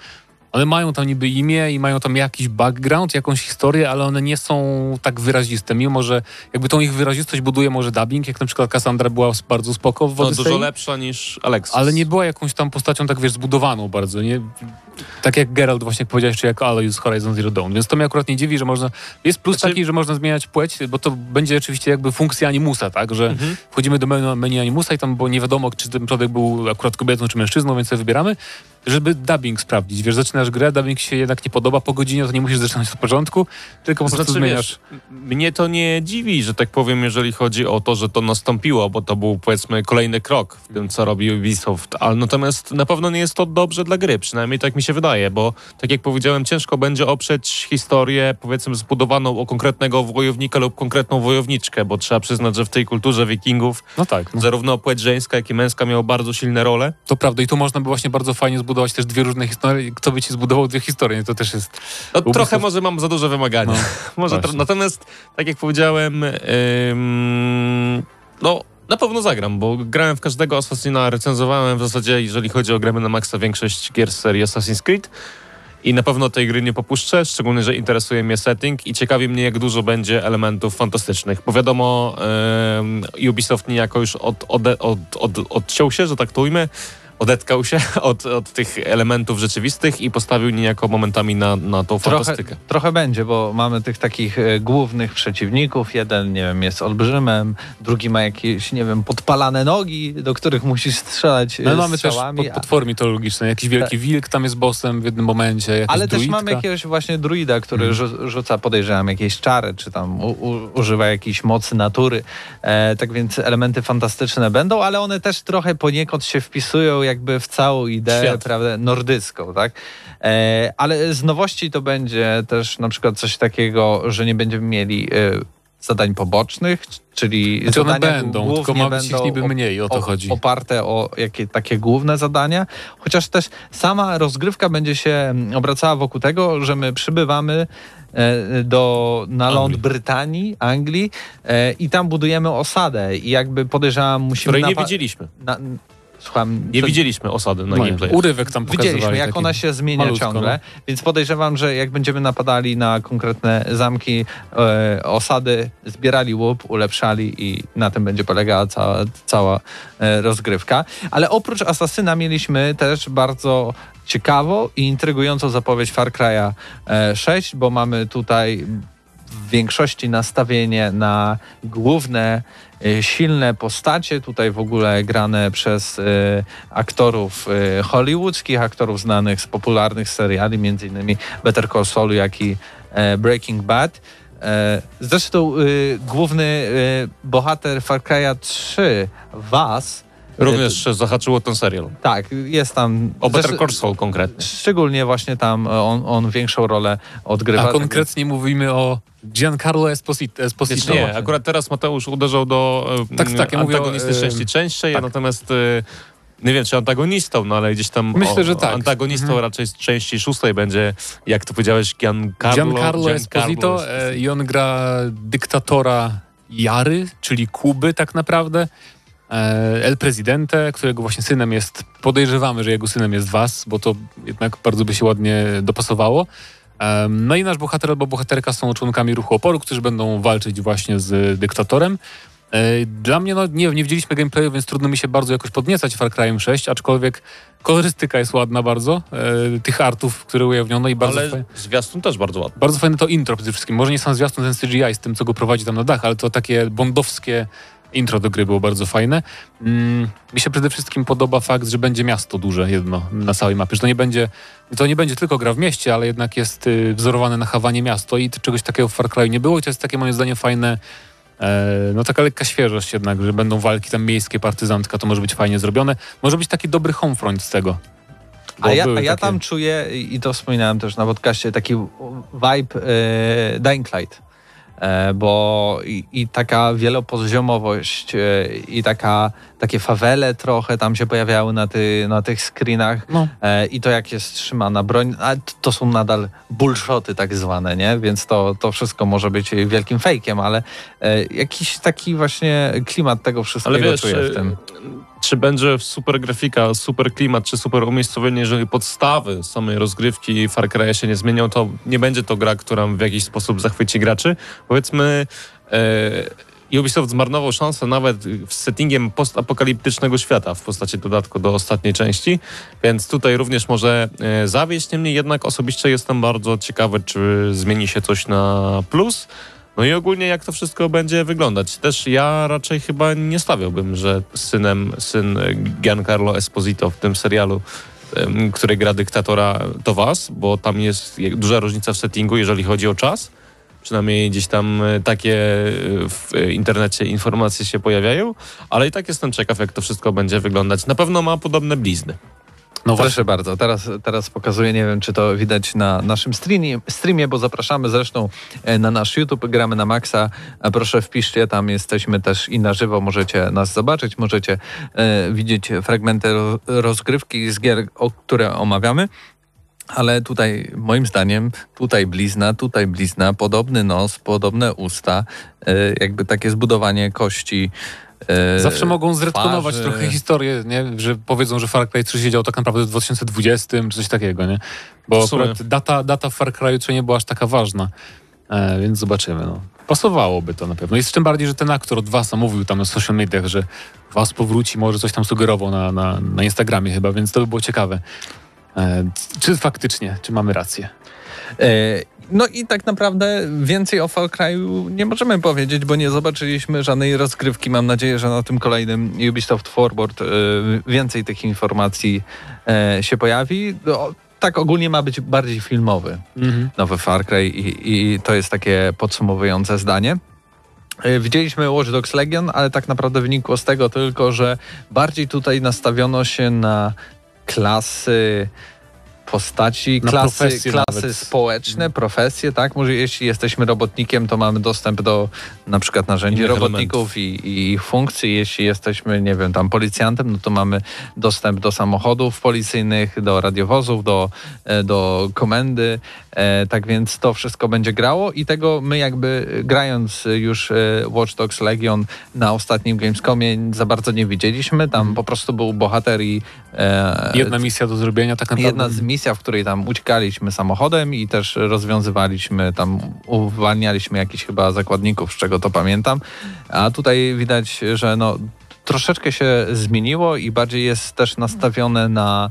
one mają tam niby imię i mają tam jakiś background, jakąś historię, ale one nie są tak wyraziste, mimo że jakby tą ich wyrazistość buduje może dubbing, jak na przykład Cassandra była bardzo spoko w No dużo lepsza niż Alexis. Ale nie była jakąś tam postacią tak, wiesz, zbudowaną bardzo, nie? Tak jak Geralt właśnie jak powiedziałeś, czy jak Aloy z Horizon Zero Dawn, więc to mnie akurat nie dziwi, że można... Jest plus znaczy... taki, że można zmieniać płeć, bo to będzie oczywiście jakby funkcja animusa, tak? Że mhm. wchodzimy do menu, menu animusa i tam, bo nie wiadomo, czy ten człowiek był akurat kobietą, czy mężczyzną, więc sobie wybieramy żeby dubbing sprawdzić. Wiesz, zaczynasz grę, dubbing się jednak nie podoba, po godzinie to nie musisz zaczynać od początku, tylko po prostu znaczy, zmieniasz. Wiesz, mnie to nie dziwi, że tak powiem, jeżeli chodzi o to, że to nastąpiło, bo to był powiedzmy kolejny krok w tym, co robi Ubisoft, ale natomiast na pewno nie jest to dobrze dla gry, przynajmniej tak mi się wydaje, bo tak jak powiedziałem, ciężko będzie oprzeć historię powiedzmy zbudowaną o konkretnego wojownika lub konkretną wojowniczkę, bo trzeba przyznać, że w tej kulturze wikingów no tak, no. zarówno płeć żeńska, jak i męska miało bardzo silne role. To prawda i tu można by właśnie bardzo fajnie zbudować zbudować też dwie różne historie. Kto by ci zbudował dwie historie? To też jest... No, trochę może mam za duże wymagania. No, może natomiast, tak jak powiedziałem, ym, no na pewno zagram, bo grałem w każdego Assassina, recenzowałem w zasadzie, jeżeli chodzi o gramy na maksa, większość gier z serii Assassin's Creed. I na pewno tej gry nie popuszczę, szczególnie, że interesuje mnie setting i ciekawi mnie, jak dużo będzie elementów fantastycznych. Bo wiadomo, Ubisoft niejako już od, od, od, od, odciął się, że tak to ujmę, odetkał się od, od tych elementów rzeczywistych i postawił niejako momentami na, na tą trochę, fantastykę. Trochę będzie, bo mamy tych takich e, głównych przeciwników. Jeden, nie wiem, jest olbrzymem, drugi ma jakieś, nie wiem, podpalane nogi, do których musisz strzelać No mamy też pod, potwory mitologiczne. Jakiś wielki tak. wilk tam jest bossem w jednym momencie, Ale druidka. też mamy jakiegoś właśnie druida, który hmm. rzuca, podejrzewam, jakieś czary, czy tam u, u, używa jakiejś mocy natury. E, tak więc elementy fantastyczne będą, ale one też trochę poniekąd się wpisują jakby w całą ideę prawda, nordycką, tak? E, ale z nowości to będzie też na przykład coś takiego, że nie będziemy mieli e, zadań pobocznych, czyli znaczy zadania będą, tylko ma być ich niby mniej, o to chodzi. Oparte o jakie, takie główne zadania, chociaż też sama rozgrywka będzie się obracała wokół tego, że my przybywamy e, do, na ląd Brytanii, Anglii e, i tam budujemy osadę i jakby podejrzewam musimy... Której nie widzieliśmy. Na, słucham... Nie widzieliśmy osady na No, gameplayach. urywek tam. Widzieliśmy, jak taki ona się zmienia malutko, ciągle, no. więc podejrzewam, że jak będziemy napadali na konkretne zamki, e, osady, zbierali łup, ulepszali i na tym będzie polegała cała, cała e, rozgrywka. Ale oprócz Asasyna mieliśmy też bardzo ciekawą i intrygującą zapowiedź Far Cry'a e, 6, bo mamy tutaj w większości nastawienie na główne, e, silne postacie, tutaj w ogóle grane przez e, aktorów e, hollywoodzkich, aktorów znanych z popularnych seriali, innymi Better Call Saul, jak i e, Breaking Bad. E, Zresztą główny bohater Far Cry'a 3, Was, Również zahaczyło ten serial. tak, jest tam... O Better Call Saul konkretnie. Szczególnie właśnie tam on, on większą rolę odgrywa. A tak konkretnie mówimy o Giancarlo Esposito. Esposito. Nie, akurat teraz Mateusz uderzał do e, Tak, tak, ja mówię o, antagonistycznej e, części częściej, tak. natomiast e, nie wiem, czy antagonistą, no ale gdzieś tam Myślę, o, że tak. antagonistą Mhm. raczej z części szóstej będzie, jak to powiedziałeś, Giancarlo, Giancarlo Esposito e, i on gra dyktatora Jary, czyli Kuby tak naprawdę. E, El Presidente, którego właśnie synem jest, podejrzewamy, że jego synem jest Was, bo to jednak bardzo by się ładnie dopasowało. Em, No i nasz bohater albo bohaterka są członkami ruchu oporu, którzy będą walczyć właśnie z dyktatorem. E, Dla mnie, no nie, nie widzieliśmy gameplayu, więc trudno mi się bardzo jakoś podniecać Far Cry'em 6, aczkolwiek kolorystyka jest ładna bardzo, e, tych artów, które ujawniono i bardzo Ale fajnie. zwiastun też bardzo ładny. Bardzo fajne to intro przede wszystkim. Może nie sam zwiastun ten CGI z tym, co go prowadzi tam na dach, ale to takie bondowskie intro do gry było bardzo fajne. Mm, mi się przede wszystkim podoba fakt, że będzie miasto duże jedno na całej mapie, że to nie będzie, to nie będzie tylko gra w mieście, ale jednak jest y, wzorowane na Hawanie miasto i czegoś takiego w Far Cry nie było i to jest takie moim zdaniem fajne e, no taka lekka świeżość jednak, że będą walki tam miejskie, partyzantka, to może być fajnie zrobione. Może być taki dobry homefront z tego. A ja, a ja takie- tam czuję, i to wspominałem też na podcaście, taki vibe e, Dying Light. E, bo i, i taka wielopoziomowość e, i taka, takie fawele trochę tam się pojawiały na, ty, na tych screenach No. e, i to jak jest trzymana broń, a to są nadal bullshoty tak zwane, nie? Więc to, to wszystko może być wielkim fejkiem, ale jakiś taki właśnie klimat tego wszystkiego Ale wiesz, czuję w tym. Czy będzie super grafika, super klimat, czy super umiejscowienie, jeżeli podstawy samej rozgrywki Far Cry'a się nie zmienią, to nie będzie to gra, która w jakiś sposób zachwyci graczy. Powiedzmy, e, Ubisoft zmarnował szansę nawet z settingiem postapokaliptycznego świata w postaci dodatku do ostatniej części, więc tutaj również może e, zawieść. Niemniej jednak osobiście jestem bardzo ciekawy, czy zmieni się coś na plus. No i ogólnie jak to wszystko będzie wyglądać. Też ja raczej chyba nie stawiałbym, że synem, syn Giancarlo Esposito w tym serialu, który gra dyktatora, to was, bo tam jest je- duża różnica w settingu, jeżeli chodzi o czas. Przynajmniej gdzieś tam e, takie e, w internecie informacje się pojawiają, ale i tak jestem ciekaw, jak to wszystko będzie wyglądać. Na pewno ma podobne blizny. No Proszę bardzo, teraz, teraz pokazuję, nie wiem czy to widać na naszym streamie, streamie, bo zapraszamy zresztą e, na nasz YouTube, gramy na Maxa. Proszę wpiszcie, tam jesteśmy też i na żywo, możecie nas zobaczyć, możecie e, widzieć fragmenty ro, rozgrywki z gier, o, które omawiamy. Ale tutaj, moim zdaniem, tutaj blizna, tutaj blizna, podobny nos, podobne usta, e, jakby takie zbudowanie kości. E, Zawsze mogą zretkonować twarzy. trochę historię, nie? że powiedzą, że Far Cry 3 się działo tak naprawdę w 2020 czy coś takiego, nie? Bo akurat data, data w Far Cry 3 nie była aż taka ważna, e, więc zobaczymy. No. Pasowałoby to na pewno. Jest tym bardziej, że ten aktor od Wasa mówił tam na social mediach, że Was powróci, może coś tam sugerował na, na, na Instagramie chyba, więc to by było ciekawe. E, czy faktycznie, czy mamy rację? E, No i tak naprawdę więcej o Far Cry'u nie możemy powiedzieć, bo nie zobaczyliśmy żadnej rozgrywki. Mam nadzieję, że na tym kolejnym Ubisoft Forward e, więcej tych informacji e, się pojawi. No, Tak ogólnie ma być bardziej filmowy Mhm. nowy Far Cry i, i to jest takie podsumowujące zdanie. E, Widzieliśmy Watch Dogs Legion, ale tak naprawdę wynikło z tego tylko, że bardziej tutaj nastawiono się na klasy postaci, Na klasy, klasy nawet. społeczne, profesje, tak? Może jeśli jesteśmy robotnikiem, to mamy dostęp do na przykład narzędzi Innych robotników i, i ich funkcji. Jeśli jesteśmy, nie wiem, tam policjantem, no to mamy dostęp do samochodów policyjnych, do radiowozów, do, e, do komendy. E, tak więc to wszystko będzie grało i tego my jakby e, grając już Watch Dogs Legion na ostatnim Gamescomie za bardzo nie widzieliśmy. Tam po prostu był bohater i Jedna misja do zrobienia tak naprawdę. Jedna z misji, w której tam uciekaliśmy samochodem i też rozwiązywaliśmy, tam uwalnialiśmy jakichś chyba zakładników, z czego to pamiętam. A tutaj widać, że no, troszeczkę się zmieniło i bardziej jest też nastawione na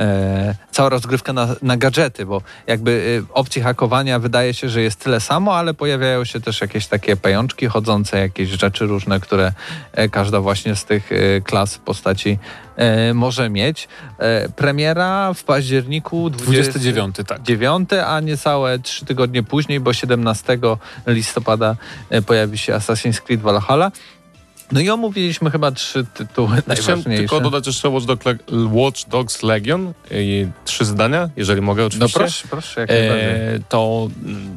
e, cała rozgrywka na, na gadżety, bo jakby e, opcji hakowania wydaje się, że jest tyle samo, ale pojawiają się też jakieś takie pajączki chodzące, jakieś rzeczy różne, które e, każda właśnie z tych e, klas postaci e, może mieć. Premiera w październiku 20 29, tak. 9, a niecałe 3 tygodnie później, bo 17 listopada pojawi się Assassin's Creed Valhalla. No i omówiliśmy chyba trzy tytuły Chciałem najważniejsze. tylko dodać jeszcze Watch, Dog, Watch Dogs Legion. I trzy zdania, jeżeli mogę no oczywiście. proszę, proszę, jak. E, to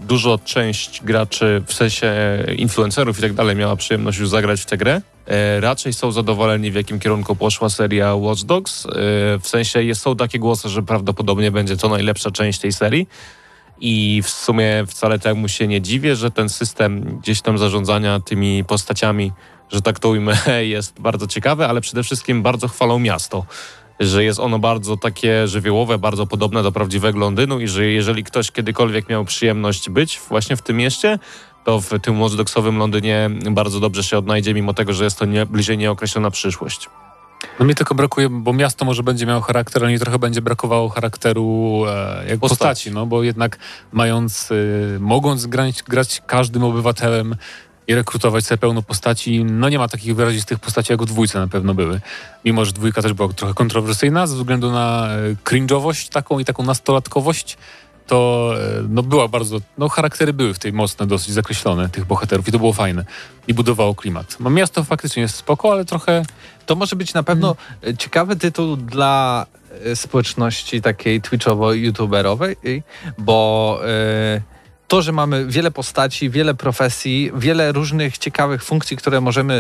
dużo część graczy, w sensie influencerów i tak dalej, miała przyjemność już zagrać w tę grę. E, raczej są zadowoleni, w jakim kierunku poszła seria Watch Dogs. E, w sensie jest, są takie głosy, że prawdopodobnie będzie to najlepsza część tej serii. I w sumie wcale temu się nie dziwię, że ten system gdzieś tam zarządzania tymi postaciami, że tak to ujmę, jest bardzo ciekawy, ale przede wszystkim bardzo chwalą miasto. Że jest ono bardzo takie żywiołowe, bardzo podobne do prawdziwego Londynu i że jeżeli ktoś kiedykolwiek miał przyjemność być właśnie w tym mieście, to w tym Watch Dogsowym Londynie bardzo dobrze się odnajdzie, mimo tego, że jest to nie, bliżej nieokreślona przyszłość. No mi tylko brakuje, bo miasto może będzie miało charakter, ale mi trochę będzie brakowało charakteru e, jak Postaci. postaci, no bo jednak mając, y, mogąc grać, grać każdym obywatelem i rekrutować sobie pełno postaci, no nie ma takich wyrazistych postaci jak w dwójce na pewno były. Mimo, że dwójka też była trochę kontrowersyjna ze względu na e, cringe'owość taką i taką nastolatkowość, to e, no była bardzo, no charaktery były w tej mocne, dosyć zakreślone tych bohaterów i to było fajne i budowało klimat. No, miasto faktycznie jest spoko, ale trochę To może być na pewno e, ciekawy tytuł dla społeczności takiej twitchowo-youtuberowej, bo e, to, że mamy wiele postaci, wiele profesji, wiele różnych ciekawych funkcji, które możemy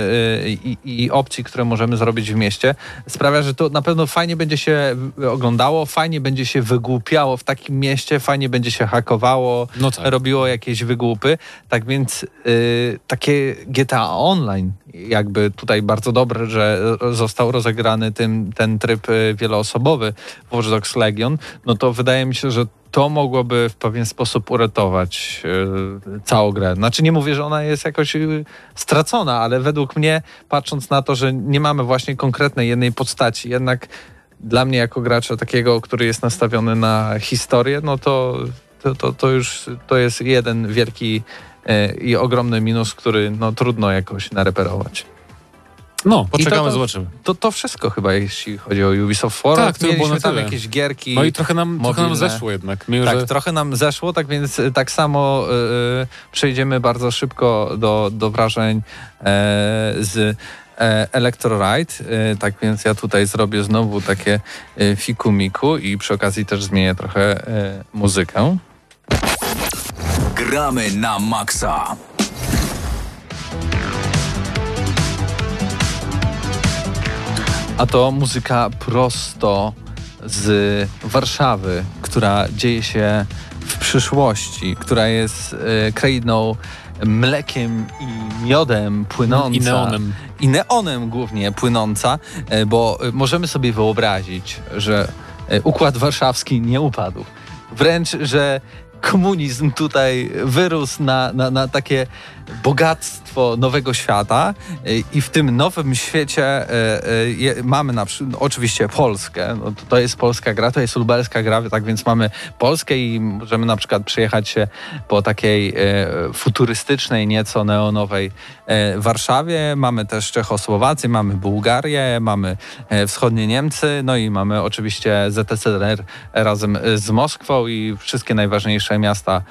e, i, i opcji, które możemy zrobić w mieście, sprawia, że to na pewno fajnie będzie się oglądało, fajnie będzie się wygłupiało w takim mieście, fajnie będzie się hakowało, No tak. robiło jakieś wygłupy. Tak więc y, takie GTA Online, jakby tutaj bardzo dobre, że został rozegrany tym, ten tryb y, wieloosobowy Watch Dogs Legion, no to wydaje mi się, że to mogłoby w pewien sposób uratować y, całą grę. Znaczy nie mówię, że ona jest jakoś y, stracona, ale według mnie, patrząc na to, że nie mamy właśnie konkretnej jednej postaci, jednak dla mnie jako gracza takiego, który jest nastawiony na historię, no to, to, to, to już to jest jeden wielki i ogromny minus, który no, trudno jakoś nareperować. no, Poczekamy, to- to- zobaczymy. To, to wszystko chyba, jeśli chodzi o Ubisoft Forward. Tak, to było tam jakieś gierki. No i trochę nam, trochę nam zeszło jednak. Mimo, Tak, że trochę nam zeszło, tak więc y, tak samo y, y, przejdziemy bardzo szybko do, do wrażeń e, z e, Electroride. E, tak więc ja tutaj zrobię znowu takie e, fiku-miku i przy okazji też zmienię trochę e, muzykę. Gramy na maksa. A to muzyka prosto z Warszawy, która dzieje się w przyszłości, która jest e, krainą mlekiem i miodem płynąca. i neonem. I neonem głównie płynąca, e, bo możemy sobie wyobrazić, że e, Układ Warszawski nie upadł. Wręcz, że komunizm tutaj wyrósł na, na, na takie bogactwo nowego świata e, i w tym nowym świecie e, e, mamy na przykład, no, oczywiście Polskę, no, to, to jest polska gra, to jest lubelska gra, tak więc mamy Polskę i możemy na przykład przyjechać się po takiej futurystycznej, nieco neonowej Warszawie, mamy też Czechosłowację, mamy Bułgarię, mamy wschodnie Niemcy, no i mamy oczywiście ZSRR razem z Moskwą i wszystkie najważniejsze miasta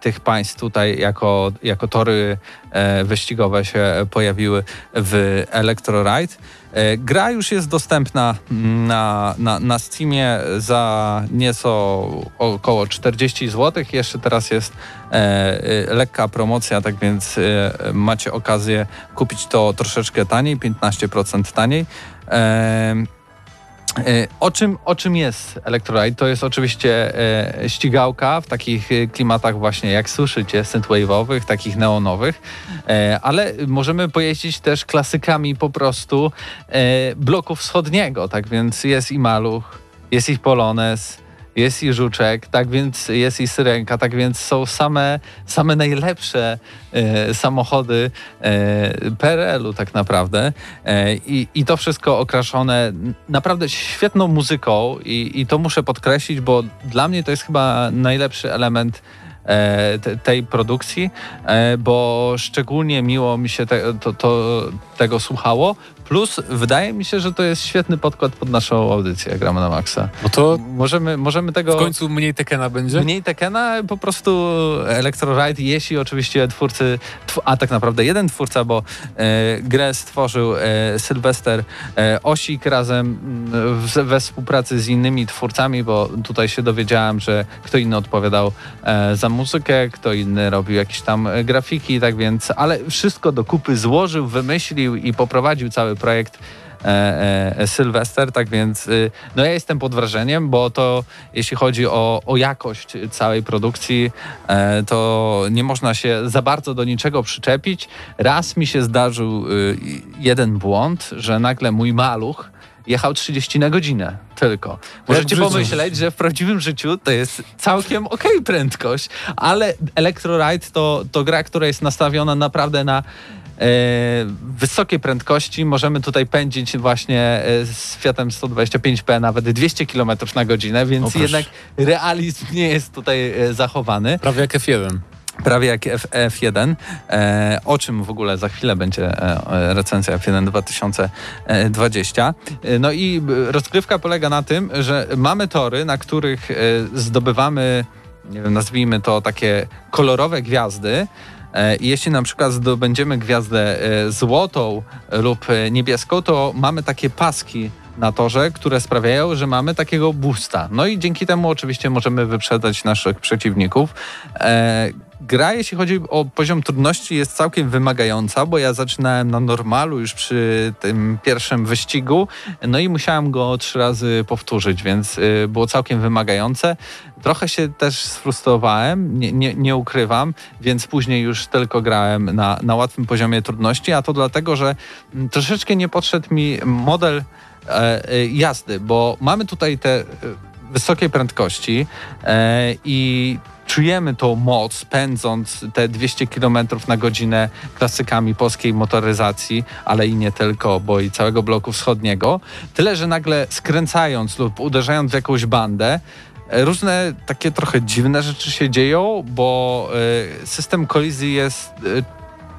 tych państw tutaj jako, jako tory e, wyścigowe się pojawiły w Electroride. E, Gra już jest dostępna na, na, na Steamie za nieco około 40 zł. Jeszcze teraz jest e, e, lekka promocja, tak więc e, macie okazję kupić to troszeczkę taniej, 15% taniej. E, O czym, o czym jest Electrolite? To jest oczywiście e, ścigałka w takich e, klimatach właśnie, jak słyszycie, synthwave'owych, takich neonowych, e, ale możemy pojeździć też klasykami po prostu e, bloku wschodniego, tak więc jest i Maluch, jest i Polones, jest i Żuczek, tak więc jest i Syrenka, tak więc są same, same najlepsze e, samochody e, PRL-u tak naprawdę e, i, i to wszystko okraszone naprawdę świetną muzyką i, i to muszę podkreślić, bo dla mnie to jest chyba najlepszy element e, te, tej produkcji, e, bo szczególnie miło mi się te, to, to, tego słuchało. Plus wydaje mi się, że to jest świetny podkład pod naszą audycję Gramy na Maxa. No to Możemy, możemy tego... w końcu mniej Tekena będzie? Mniej Tekena, po prostu Electroride, jeśli oczywiście twórcy, tw a tak naprawdę jeden twórca, bo e, grę stworzył e, Sylwester e, Osik razem mm, w, we współpracy z innymi twórcami, bo tutaj się dowiedziałem, że kto inny odpowiadał e, za muzykę, kto inny robił jakieś tam grafiki, tak więc, ale wszystko do kupy złożył, wymyślił i poprowadził cały projekt e, e, Sylwester, tak więc y, no ja jestem pod wrażeniem, bo to jeśli chodzi o, o jakość całej produkcji, e, to nie można się za bardzo do niczego przyczepić. Raz mi się zdarzył y, jeden błąd, że nagle mój maluch jechał 30 na godzinę tylko. Możecie pomyśleć, że w prawdziwym życiu to jest całkiem okej prędkość, ale Electroride to, to gra, która jest nastawiona naprawdę na e, wysokiej prędkości. Możemy tutaj pędzić właśnie e, z Fiatem 125P nawet 200 km na godzinę, więc jednak realizm nie jest tutaj e, zachowany. Prawie jak F1. Prawie jak F, F1, e, o czym w ogóle za chwilę będzie recenzja F1 2020. E, No i rozgrywka polega na tym, że mamy tory, na których zdobywamy, nie wiem, nazwijmy to takie kolorowe gwiazdy. E, Jeśli na przykład zdobędziemy gwiazdę e, złotą lub e, niebieską, to mamy takie paski na torze, które sprawiają, że mamy takiego boosta. No i dzięki temu oczywiście możemy wyprzedzać naszych przeciwników. Gra, jeśli chodzi o poziom trudności, jest całkiem wymagająca, bo ja zaczynałem na normalu już przy tym pierwszym wyścigu, no i musiałem go trzy razy powtórzyć, więc y, było całkiem wymagające. Trochę się też sfrustrowałem, nie, nie, nie ukrywam, więc później już tylko grałem na, na łatwym poziomie trudności, a to dlatego, że mm, troszeczkę nie podszedł mi model e, e, jazdy, bo mamy tutaj te e, wysokie prędkości e, i czujemy tą moc pędząc te 200 km na godzinę klasykami polskiej motoryzacji, ale i nie tylko, bo i całego bloku wschodniego. Tyle, że nagle skręcając lub uderzając w jakąś bandę, e, Różne takie trochę dziwne rzeczy się dzieją, bo e, system kolizji jest e,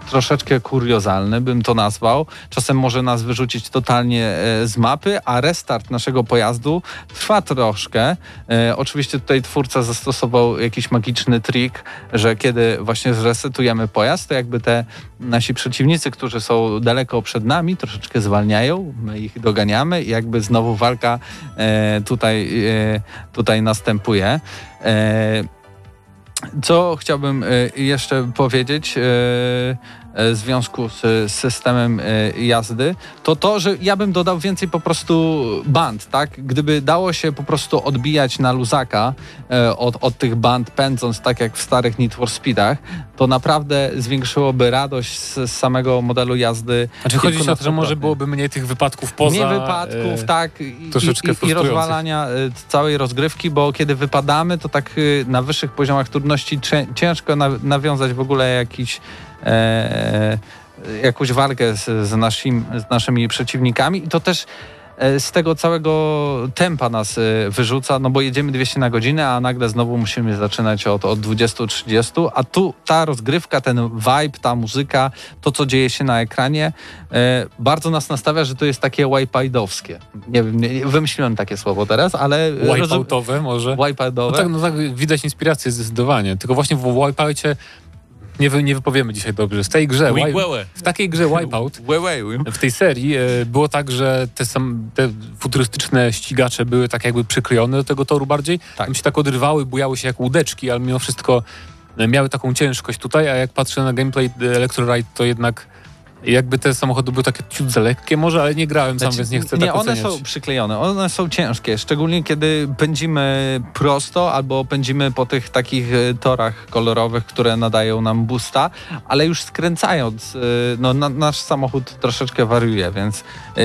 troszeczkę kuriozalny, bym to nazwał. Czasem może nas wyrzucić totalnie e, z mapy, a restart naszego pojazdu trwa troszkę. E, Oczywiście tutaj twórca zastosował jakiś magiczny trik, że kiedy właśnie zresetujemy pojazd, to jakby te nasi przeciwnicy, którzy są daleko przed nami, troszeczkę zwalniają, my ich doganiamy i jakby znowu walka e, tutaj, tutaj następuje. Co chciałbym e, jeszcze powiedzieć e, w związku z systemem e, jazdy, to to, że ja bym dodał więcej po prostu band, tak? Gdyby dało się po prostu odbijać na luzaka e, od, od tych band pędząc tak jak w starych Need for Speedach, to naprawdę zwiększyłoby radość z, samego modelu jazdy. Znaczy chodzi o to, że może byłoby mniej tych wypadków poza... Mniej wypadków, e, tak, i, i, i rozwalania całej rozgrywki, bo kiedy wypadamy, to tak na wyższych poziomach trudności ciężko na, nawiązać w ogóle jakiś, e, jakąś walkę z, z, naszym, z naszymi przeciwnikami i to też e, z tego całego tempa nas e, wyrzuca, no bo jedziemy 200 na godzinę, a nagle znowu musimy zaczynać od, od 20-30, a tu ta rozgrywka, ten vibe, ta muzyka, to co dzieje się na ekranie, e, bardzo nas nastawia, że to jest takie wipeoutowskie. Nie wiem, nie, wymyśliłem takie słowo teraz, ale... Wipeoutowe może? Wipeoutowe. No tak, no tak, widać inspirację zdecydowanie. Tylko właśnie w Wipeoutie nie, wy, nie wypowiemy dzisiaj dobrze. W tej grze, wipe, w takiej grze Wipeout, w tej serii e, było tak, że te, sam, te futurystyczne ścigacze były tak jakby przyklejone do tego toru bardziej. Tak. Tam się tak odrywały, bujały się jak łódeczki, ale mimo wszystko e, miały taką ciężkość tutaj, a jak patrzę na gameplay e, Electroride, to jednak jakby te samochody były takie ciut za lekkie może, ale nie grałem sam, Znaczy, więc nie chcę nie, tak one oceniać. są przyklejone, one są ciężkie, szczególnie kiedy pędzimy prosto albo pędzimy po tych takich e, torach kolorowych, które nadają nam boosta, ale już skręcając, e, no na, nasz samochód troszeczkę wariuje, więc e,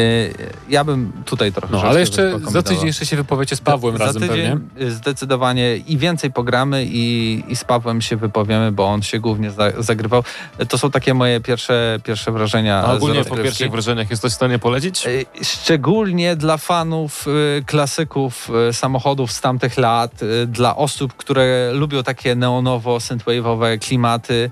ja bym tutaj trochę No, ale jeszcze za tydzień jeszcze się wypowiecie z Pawłem Za razem tydzień pewnie. Zdecydowanie i więcej pogramy i, i z Pawłem się wypowiemy, bo on się głównie za, zagrywał. To są takie moje pierwsze, pierwsze wrażenia A z ogólnie po pierwszych wrażeniach jesteś w stanie polecić? Y, Szczególnie dla fanów y, klasyków y, samochodów z tamtych lat, dla osób, które lubią takie neonowo-synthwave'owe klimaty,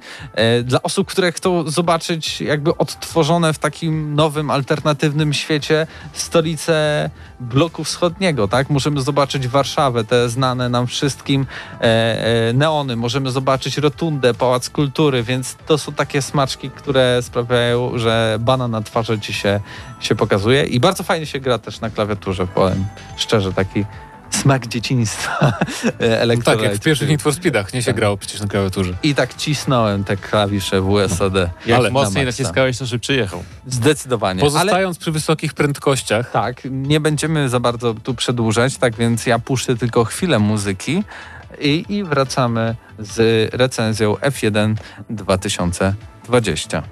y, dla osób, które chcą zobaczyć jakby odtworzone w takim nowym, alternatywnym świecie stolicę bloku wschodniego, tak? Możemy zobaczyć Warszawę, te znane nam wszystkim e, e, neony, możemy zobaczyć rotundę, Pałac Kultury, więc to są takie smaczki, które sprawiają, że bana na twarzy ci się, się pokazuje i bardzo fajnie się gra też na klawiaturze, powiem szczerze, taki smak dzieciństwa Tak, elektronicznego. jak w pierwszych Need for Speedach, nie się grało przecież na klawiaturze. I tak cisnąłem te klawisze WSD. Jak ale mocniej na naciskałeś, to szybciej jechał. Zdecydowanie. Ale Pozostając przy wysokich prędkościach, tak, nie będziemy za bardzo tu przedłużać, tak więc ja puszczę tylko chwilę muzyki i, i wracamy z recenzją F1 2020.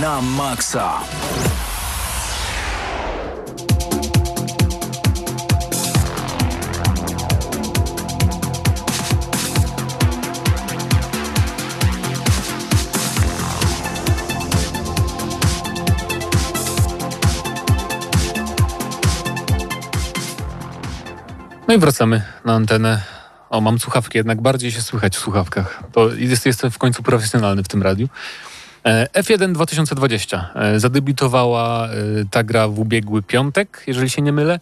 na maksa. No i wracamy na antenę. O, mam słuchawki, jednak bardziej się słychać w słuchawkach. To jest, jestem w końcu profesjonalny w tym radiu. E, F1 2020. E, Zadebiutowała e, ta gra w ubiegły piątek, jeżeli się nie mylę.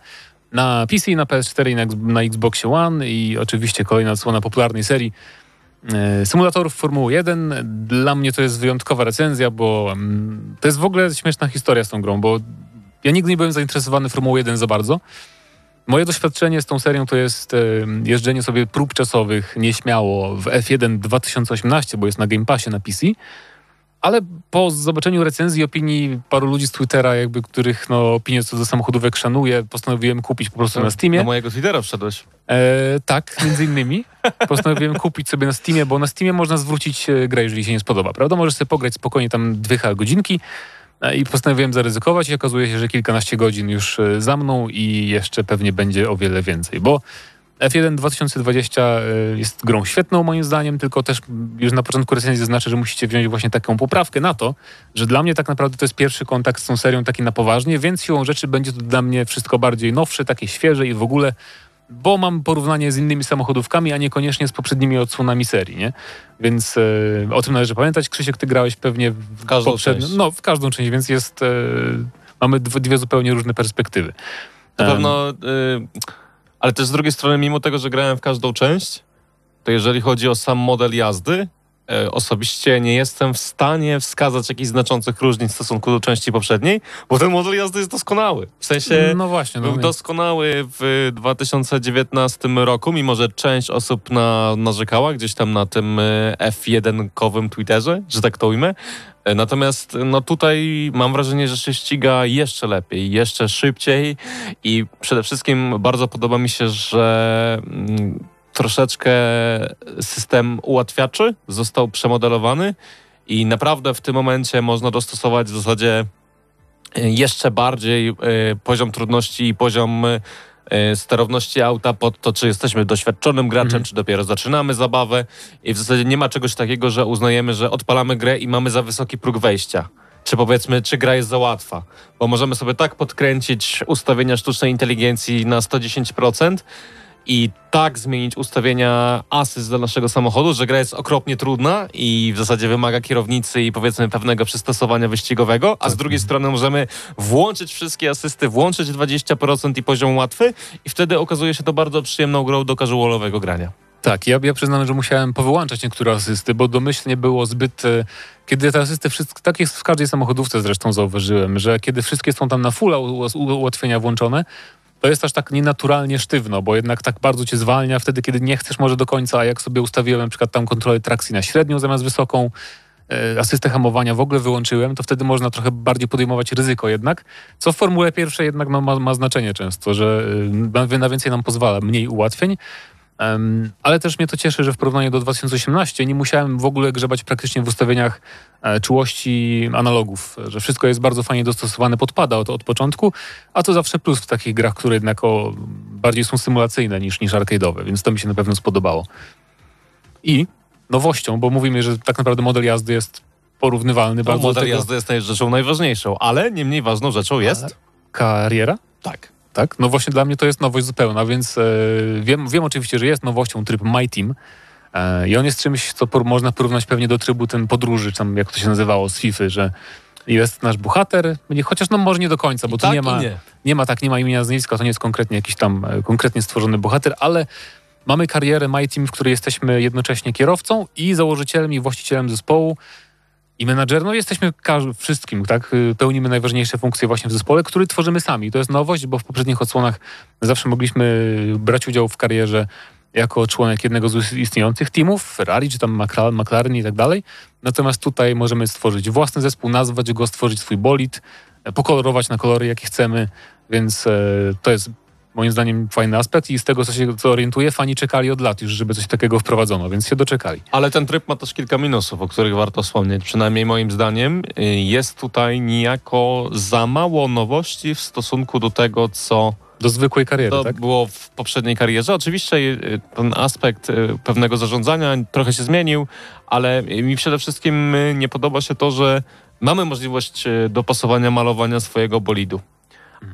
Na PC, na PS4 i na, na Xboxie One i oczywiście kolejna odsłona popularnej serii symulatorów Formuły 1. Dla mnie to jest wyjątkowa recenzja, bo mm, to jest w ogóle śmieszna historia z tą grą, bo ja nigdy nie byłem zainteresowany Formułą 1 za bardzo. Moje doświadczenie z tą serią to jest jeżdżenie sobie prób czasowych nieśmiało w F1 2018, bo jest na Game Passie na PC. Ale po zobaczeniu recenzji opinii paru ludzi z Twittera, jakby których no, opinie co do samochodówek szanuję, postanowiłem kupić po prostu na Steamie. Na mojego Twittera wszedłeś. E, tak, między innymi. Postanowiłem kupić sobie na Steamie, bo na Steamie można zwrócić e, grę, jeżeli się nie spodoba, prawda? Możesz sobie pograć spokojnie tam dwie godzinki e, i postanowiłem zaryzykować i okazuje się, że kilkanaście godzin już e, za mną i jeszcze pewnie będzie o wiele więcej, bo F1 2020 e, jest grą świetną moim zdaniem, tylko też już na początku recenzji zaznaczę, że musicie wziąć właśnie taką poprawkę na to, że dla mnie tak naprawdę to jest pierwszy kontakt z tą serią taki na poważnie, więc siłą rzeczy będzie to dla mnie wszystko bardziej nowsze, takie świeże i w ogóle bo mam porównanie z innymi samochodówkami, a niekoniecznie z poprzednimi odsłonami serii, nie? Więc e, o tym należy pamiętać. Krzysiek, ty grałeś pewnie w każdą część. No, w każdą część, więc jest... E, mamy dwie, dwie zupełnie różne perspektywy. Na pewno y, Ale też z drugiej strony, mimo tego, że grałem w każdą część, to jeżeli chodzi o sam model jazdy, e, osobiście nie jestem w stanie wskazać jakichś znaczących różnic w stosunku do części poprzedniej, bo ten model jazdy jest doskonały. W sensie No właśnie. No, był doskonały w 2019 roku, mimo że część osób na, narzekała gdzieś tam na tym e, F1-kowym Twitterze, że tak to ujmę. Natomiast no tutaj mam wrażenie, że się ściga jeszcze lepiej, jeszcze szybciej i przede wszystkim bardzo podoba mi się, że mm, troszeczkę system ułatwiaczy został przemodelowany i naprawdę w tym momencie można dostosować w zasadzie e, jeszcze bardziej e, poziom trudności i poziom e, sterowności auta pod to, czy jesteśmy doświadczonym graczem, Mhm. czy dopiero zaczynamy zabawę i w zasadzie nie ma czegoś takiego, że uznajemy, że odpalamy grę i mamy za wysoki próg wejścia. Czy powiedzmy, czy gra jest za łatwa. Bo możemy sobie tak podkręcić ustawienia sztucznej inteligencji na 110%, i tak zmienić ustawienia asyst do naszego samochodu, że gra jest okropnie trudna i w zasadzie wymaga kierownicy i powiedzmy pewnego przystosowania wyścigowego, a z drugiej strony możemy włączyć wszystkie asysty, włączyć 20% i poziom łatwy i wtedy okazuje się to bardzo przyjemną grą do casualowego grania. Tak, ja, ja przyznam, że musiałem powyłączać niektóre asysty, bo domyślnie było zbyt... e, Kiedy te asysty, wszystko, tak jest w każdej samochodówce zresztą zauważyłem, że kiedy wszystkie są tam na fulla ułatwienia włączone, to jest aż tak nienaturalnie sztywno, bo jednak tak bardzo cię zwalnia wtedy, kiedy nie chcesz może do końca, a jak sobie ustawiłem na przykład tam kontrolę trakcji na średnią zamiast wysoką, e, asystę hamowania w ogóle wyłączyłem, to wtedy można trochę bardziej podejmować ryzyko jednak, co w Formule pierwszej jednak no, ma, ma znaczenie często, że e, na, więcej nam pozwala, mniej ułatwień, ale też mnie to cieszy, że w porównaniu do 2018 nie musiałem w ogóle grzebać praktycznie w ustawieniach e, czułości analogów, że wszystko jest bardzo fajnie dostosowane, podpada od, od początku, a to zawsze plus w takich grach, które jednak o, bardziej są symulacyjne niż, niż arcade'owe, więc to mi się na pewno spodobało. I nowością, bo mówimy, że tak naprawdę model jazdy jest porównywalny No, bardzo do model tego- jazdy jest rzeczą najważniejszą, ale nie mniej ważną rzeczą jest... Kariera? Tak. Tak? No właśnie dla mnie to jest nowość zupełna, więc e, wiem, wiem oczywiście, że jest nowością tryb My Team e, i on jest czymś, co por, można porównać pewnie do trybu ten podróży, czy tam jak to się nazywało z FIFA, że jest nasz bohater, chociaż no może nie do końca, bo I tu tak nie ma, nie. nie ma tak, nie ma imienia, nazwiska, to nie jest konkretnie jakiś tam e, konkretnie stworzony bohater, ale mamy karierę My Team, w której jesteśmy jednocześnie kierowcą i założycielem i właścicielem zespołu i menadżer, no jesteśmy wszystkim, tak? Y, Pełnimy najważniejsze funkcje właśnie w zespole, który tworzymy sami. To jest nowość, bo w poprzednich odsłonach zawsze mogliśmy brać udział w karierze jako członek jednego z istniejących teamów, Ferrari czy tam McLaren, i tak dalej. Natomiast tutaj możemy stworzyć własny zespół, nazwać go, stworzyć swój bolid, e, pokolorować na kolory, jakie chcemy, więc to jest moim zdaniem fajny aspekt i z tego, co się co orientuję, fani czekali od lat już, żeby coś takiego wprowadzono, więc się doczekali. Ale ten tryb ma też kilka minusów, o których warto wspomnieć. Przynajmniej moim zdaniem y, jest tutaj niejako za mało nowości w stosunku do tego, co Do zwykłej kariery, to tak? było w poprzedniej karierze. Oczywiście y, ten aspekt y, pewnego zarządzania trochę się zmienił, ale mi przede wszystkim nie podoba się to, że mamy możliwość dopasowania malowania swojego bolidu,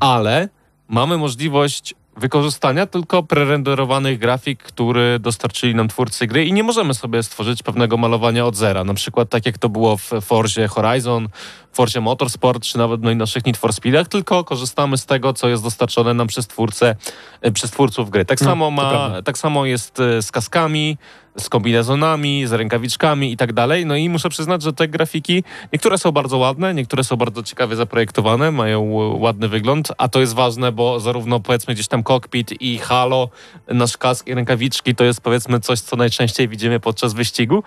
ale mamy możliwość wykorzystania tylko prerenderowanych grafik, które dostarczyli nam twórcy gry i nie możemy sobie stworzyć pewnego malowania od zera. Na przykład tak jak to było w Forzie Horizon, Forzie Motorsport, czy nawet w najnowszych Need for Speedach, tylko korzystamy z tego, co jest dostarczone nam przez twórcę, e, przez twórców gry. Tak No, samo ma, tak samo jest e, z kaskami, z kombinezonami, z rękawiczkami i tak dalej. No i muszę przyznać, że te grafiki, niektóre są bardzo ładne, niektóre są bardzo ciekawie zaprojektowane, mają e, ładny wygląd, a to jest ważne, bo zarówno powiedzmy gdzieś tam kokpit i halo, nasz kask i rękawiczki to jest powiedzmy coś, co najczęściej widzimy podczas wyścigu,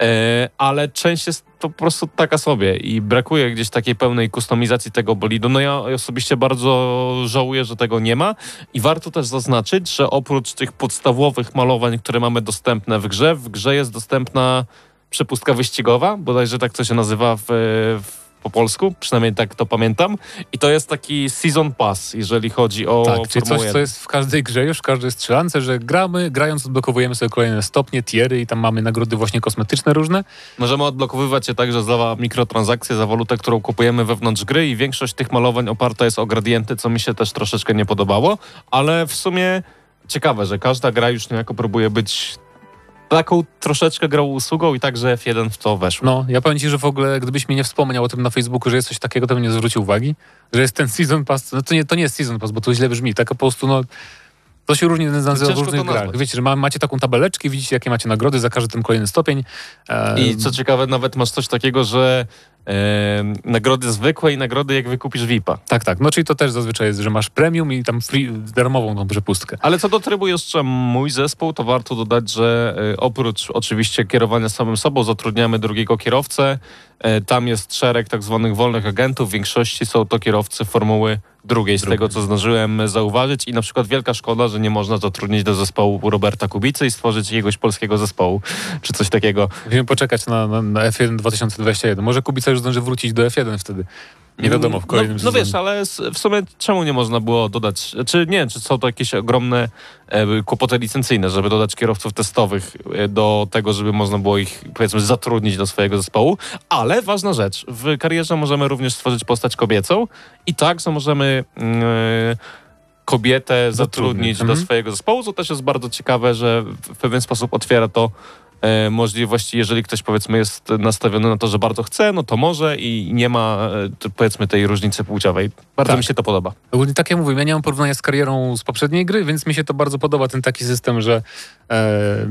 e, ale część jest to po prostu taka sobie i brakuje gdzieś takiej pełnej kustomizacji tego bolidu. No ja osobiście bardzo żałuję, że tego nie ma i warto też zaznaczyć, że oprócz tych podstawowych malowań, które mamy dostępne w grze, w grze jest dostępna przepustka wyścigowa, bodajże tak to się nazywa w, w, po polsku, przynajmniej tak to pamiętam. I to jest taki season pass, jeżeli chodzi o Tak, czyli Formułę coś, co 1. jest w każdej grze, już w każdej strzelance, że gramy, grając odblokowujemy sobie kolejne stopnie, tiery i tam mamy nagrody właśnie kosmetyczne różne. Możemy odblokowywać je także za mikrotransakcje, za walutę, którą kupujemy wewnątrz gry i większość tych malowań oparta jest o gradienty, co mi się też troszeczkę nie podobało, ale w sumie ciekawe, że każda gra już niejako próbuje być taką troszeczkę grą usługą i także F1 w to weszło. No, ja powiem ci, że w ogóle gdybyś mi nie wspomniał o tym na Facebooku, że jest coś takiego, to bym nie zwrócił uwagi, że jest ten Season Pass, no to nie, to nie jest Season Pass, bo to źle brzmi, tak po prostu no To się różni nazywa w Ciężko różnych grach. Wiecie, że ma, macie taką tabeleczkę widzicie, jakie macie nagrody za każdy ten kolejny stopień. E, I co ciekawe, nawet masz coś takiego, że e, nagrody zwykłe i nagrody jak wykupisz VIP-a. Tak, tak. No czyli to też zazwyczaj jest, że masz premium i tam free, darmową tą przepustkę. Ale co do trybu jeszcze mój zespół, to warto dodać, że e, oprócz oczywiście kierowania samym sobą, zatrudniamy drugiego kierowcę. E, Tam jest szereg tak zwanych wolnych agentów. W większości są to kierowcy formuły drugiej, z tego co zdążyłem zauważyć. I na przykład wielka szkoda, że nie można zatrudnić do zespołu Roberta Kubicy i stworzyć jakiegoś polskiego zespołu, czy coś takiego. Musimy poczekać na, na, na F1 2021. Może Kubica już zdąży wrócić do F1 wtedy. Nie wiadomo w kolejnym no, no wiesz, ale w sumie czemu nie można było dodać, czy nie wiem, czy są to jakieś ogromne e, kłopoty licencyjne, żeby dodać kierowców testowych e, do tego, żeby można było ich powiedzmy zatrudnić do swojego zespołu, ale ważna rzecz, w karierze możemy również stworzyć postać kobiecą i tak, że możemy mm, e, kobietę zatrudnić do Mhm. swojego zespołu, co też jest bardzo ciekawe, że w pewien sposób otwiera to możliwości, jeżeli ktoś powiedzmy jest nastawiony na to, że bardzo chce, no to może i nie ma e, powiedzmy tej różnicy płciowej. Bardzo Tak. mi się to podoba. Ogólnie tak jak mówię, ja nie mam porównania z karierą z poprzedniej gry, więc mi się to bardzo podoba, ten taki system, że e,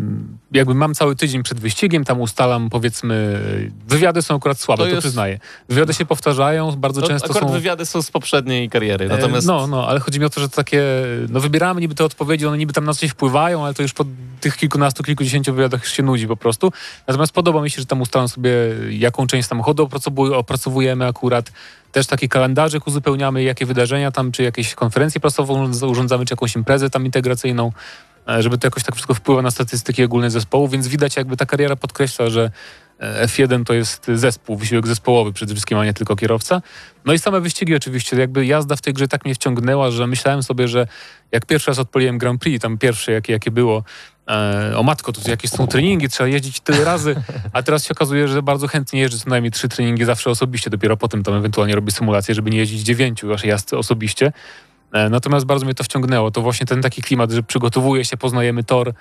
jakby mam cały tydzień przed wyścigiem, tam ustalam powiedzmy, wywiady są akurat słabe, To to, jest- przyznaję. Wywiady się powtarzają, bardzo No, często akurat są... wywiady są z poprzedniej kariery, natomiast E, No, no, ale chodzi mi o to, że to takie, no wybieramy niby te odpowiedzi, one niby tam na coś wpływają, ale to już po tych kilkunastu, kilkudziesięciu wywiadach już się nudzi po prostu. Natomiast podoba mi się, że tam ustalam sobie, jaką część samochodu opracowuj- opracowujemy akurat, też taki kalendarzyk uzupełniamy, jakie wydarzenia tam, czy jakieś konferencje prasowe urządzamy, czy jakąś imprezę tam integracyjną, e, żeby to jakoś tak wszystko wpływa na statystyki ogólne zespołu, więc widać jakby ta kariera podkreśla, że e, F1 to jest zespół, wysiłek zespołowy przede wszystkim, a nie tylko kierowca. No i same wyścigi oczywiście, jakby jazda w tej grze tak mnie wciągnęła, że myślałem sobie, że jak pierwszy raz odpaliłem Grand Prix, tam pierwsze jakie, jakie było, e, o matko, to jakieś są treningi, trzeba jeździć tyle razy, a teraz się okazuje, że bardzo chętnie jeżdżę co najmniej trzy treningi zawsze osobiście, dopiero potem tam ewentualnie robię symulację, żeby nie jeździć dziewięciu waszej jazdy osobiście. E, Natomiast bardzo mnie to wciągnęło. To właśnie ten taki klimat, że przygotowuje się, poznajemy tor.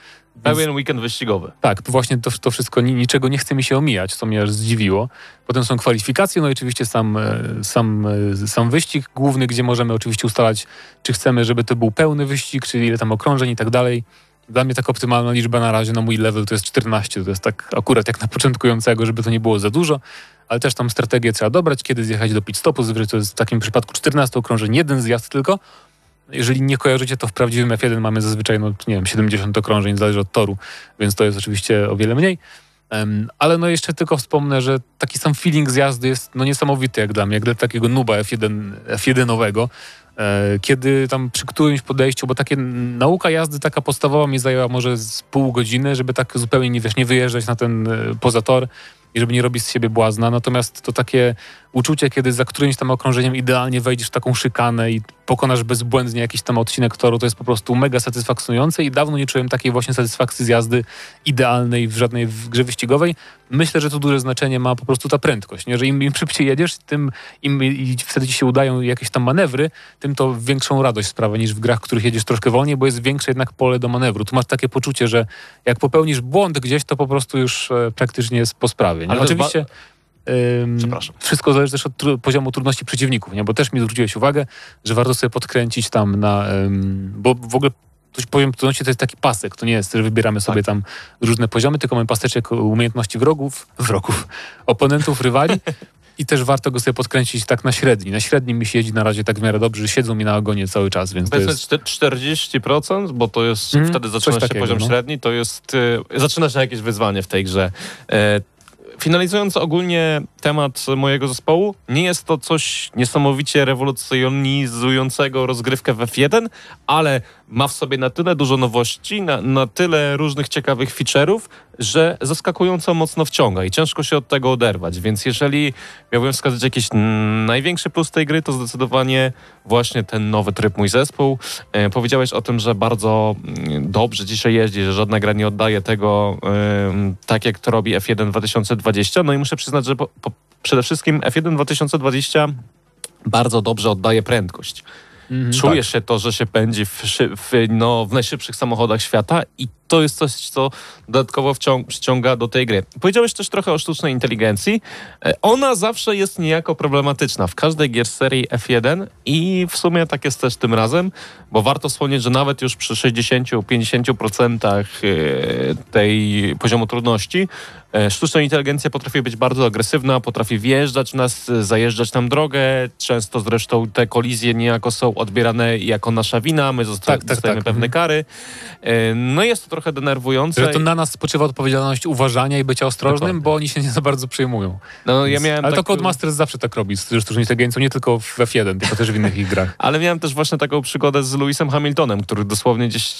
Pełen weekend wyścigowy. tak, to właśnie to, to wszystko, ni- niczego nie chce mi się omijać, co mnie aż zdziwiło. Potem są kwalifikacje, no i oczywiście sam, e, sam, sam wyścig główny, gdzie możemy oczywiście ustalać, czy chcemy, żeby to był pełny wyścig, czy ile tam okrążeń i tak dalej. Dla mnie tak optymalna liczba na razie na mój level to jest 14. To jest tak akurat jak na początkującego, żeby to nie było za dużo, ale też tam strategię trzeba dobrać, kiedy zjechać do pit stopu. Zazwyczaj to jest w takim przypadku 14 okrążeń, jeden zjazd tylko. Jeżeli nie kojarzycie, to w prawdziwym F1 mamy zazwyczaj, no nie wiem, 70 okrążeń, zależy od toru, więc to jest oczywiście o wiele mniej. Ale no jeszcze tylko wspomnę, że taki sam feeling z jazdy jest no niesamowity jak dla mnie, jak dla takiego nuba F1, F1-owego. E, Kiedy tam przy którymś podejściu, bo takie nauka jazdy taka podstawowa mi zajęła może z pół godziny, żeby tak zupełnie nie, wiesz, nie wyjeżdżać na ten e, poza tor i żeby nie robić z siebie błazna. Natomiast to takie uczucie, kiedy za którymś tam okrążeniem idealnie wejdziesz w taką szykanę i pokonasz bezbłędnie jakiś tam odcinek toru, to jest po prostu mega satysfakcjonujące i dawno nie czułem takiej właśnie satysfakcji z jazdy idealnej w żadnej grze wyścigowej. Myślę, że tu duże znaczenie ma po prostu ta prędkość, nie? że im, im szybciej jedziesz, tym im i wtedy ci się udają jakieś tam manewry, tym to większą radość sprawia niż w grach, w których jedziesz troszkę wolniej, bo jest większe jednak pole do manewru. Tu masz takie poczucie, że jak popełnisz błąd gdzieś, to po prostu już e, praktycznie jest po sprawie. Nie? Ale Oczywiście ym, Przepraszam. wszystko zależy też od tru- poziomu trudności przeciwników, nie? bo też mi zwróciłeś uwagę, że warto sobie podkręcić tam na... Ym, bo w ogóle to poziom trudności to jest taki pasek, to nie jest, że wybieramy sobie tam różne poziomy, tylko mamy paseczek umiejętności wrogów, wrogów, oponentów, rywali i też warto go sobie podkręcić tak na średni. Na średnim mi się jeździ na razie tak w miarę dobrze, że siedzą mi na ogonie cały czas, więc Powiedzmy jest... czte- 40%, bo to jest, Mhm, wtedy coś zaczyna się takiego, poziom no. średni, to jest, e, zaczyna się jakieś wyzwanie w tej grze. E, Finalizując ogólnie temat mojego zespołu, nie jest to coś niesamowicie rewolucjonizującego rozgrywkę w F1, ale ma w sobie na tyle dużo nowości, na, na tyle różnych ciekawych feature'ów, że zaskakująco mocno wciąga i ciężko się od tego oderwać. Więc jeżeli miałbym wskazać jakiś największy plus tej gry, to zdecydowanie właśnie ten nowy tryb mój zespół. E, powiedziałeś o tym, że bardzo mm, dobrze dzisiaj jeździ, że żadna gra nie oddaje tego em, tak, jak to robi F1 2020. No i muszę przyznać, że po, po, przede wszystkim F1 2020 bardzo dobrze oddaje prędkość. Mhm. Czujesz się to, że się pędzi w, w, no, w najszybszych samochodach świata i to jest coś, co dodatkowo wciąg- przyciąga do tej gry. Powiedziałeś też trochę o sztucznej inteligencji. E, Ona zawsze jest niejako problematyczna w każdej gier serii F1 i w sumie tak jest też tym razem, bo warto wspomnieć, że nawet już przy 60-50% e, tej poziomu trudności e, sztuczna inteligencja potrafi być bardzo agresywna, potrafi wjeżdżać w nas, zajeżdżać nam drogę. Często zresztą te kolizje niejako są odbierane jako nasza wina, my zosta- Tak, tak, dostajemy tak. pewne Mhm. kary. No jest to trochę denerwujące. Że to na nas spoczywa odpowiedzialność uważania i bycia ostrożnym, Dokładnie. bo oni się nie za bardzo przejmują. No, ja miałem Ale to tak- Codemasters zawsze tak robi z sztuczną inteligencją, nie tylko w F1, tylko też w innych grach. Ale miałem też właśnie taką przygodę z Lewisem Hamiltonem, który dosłownie gdzieś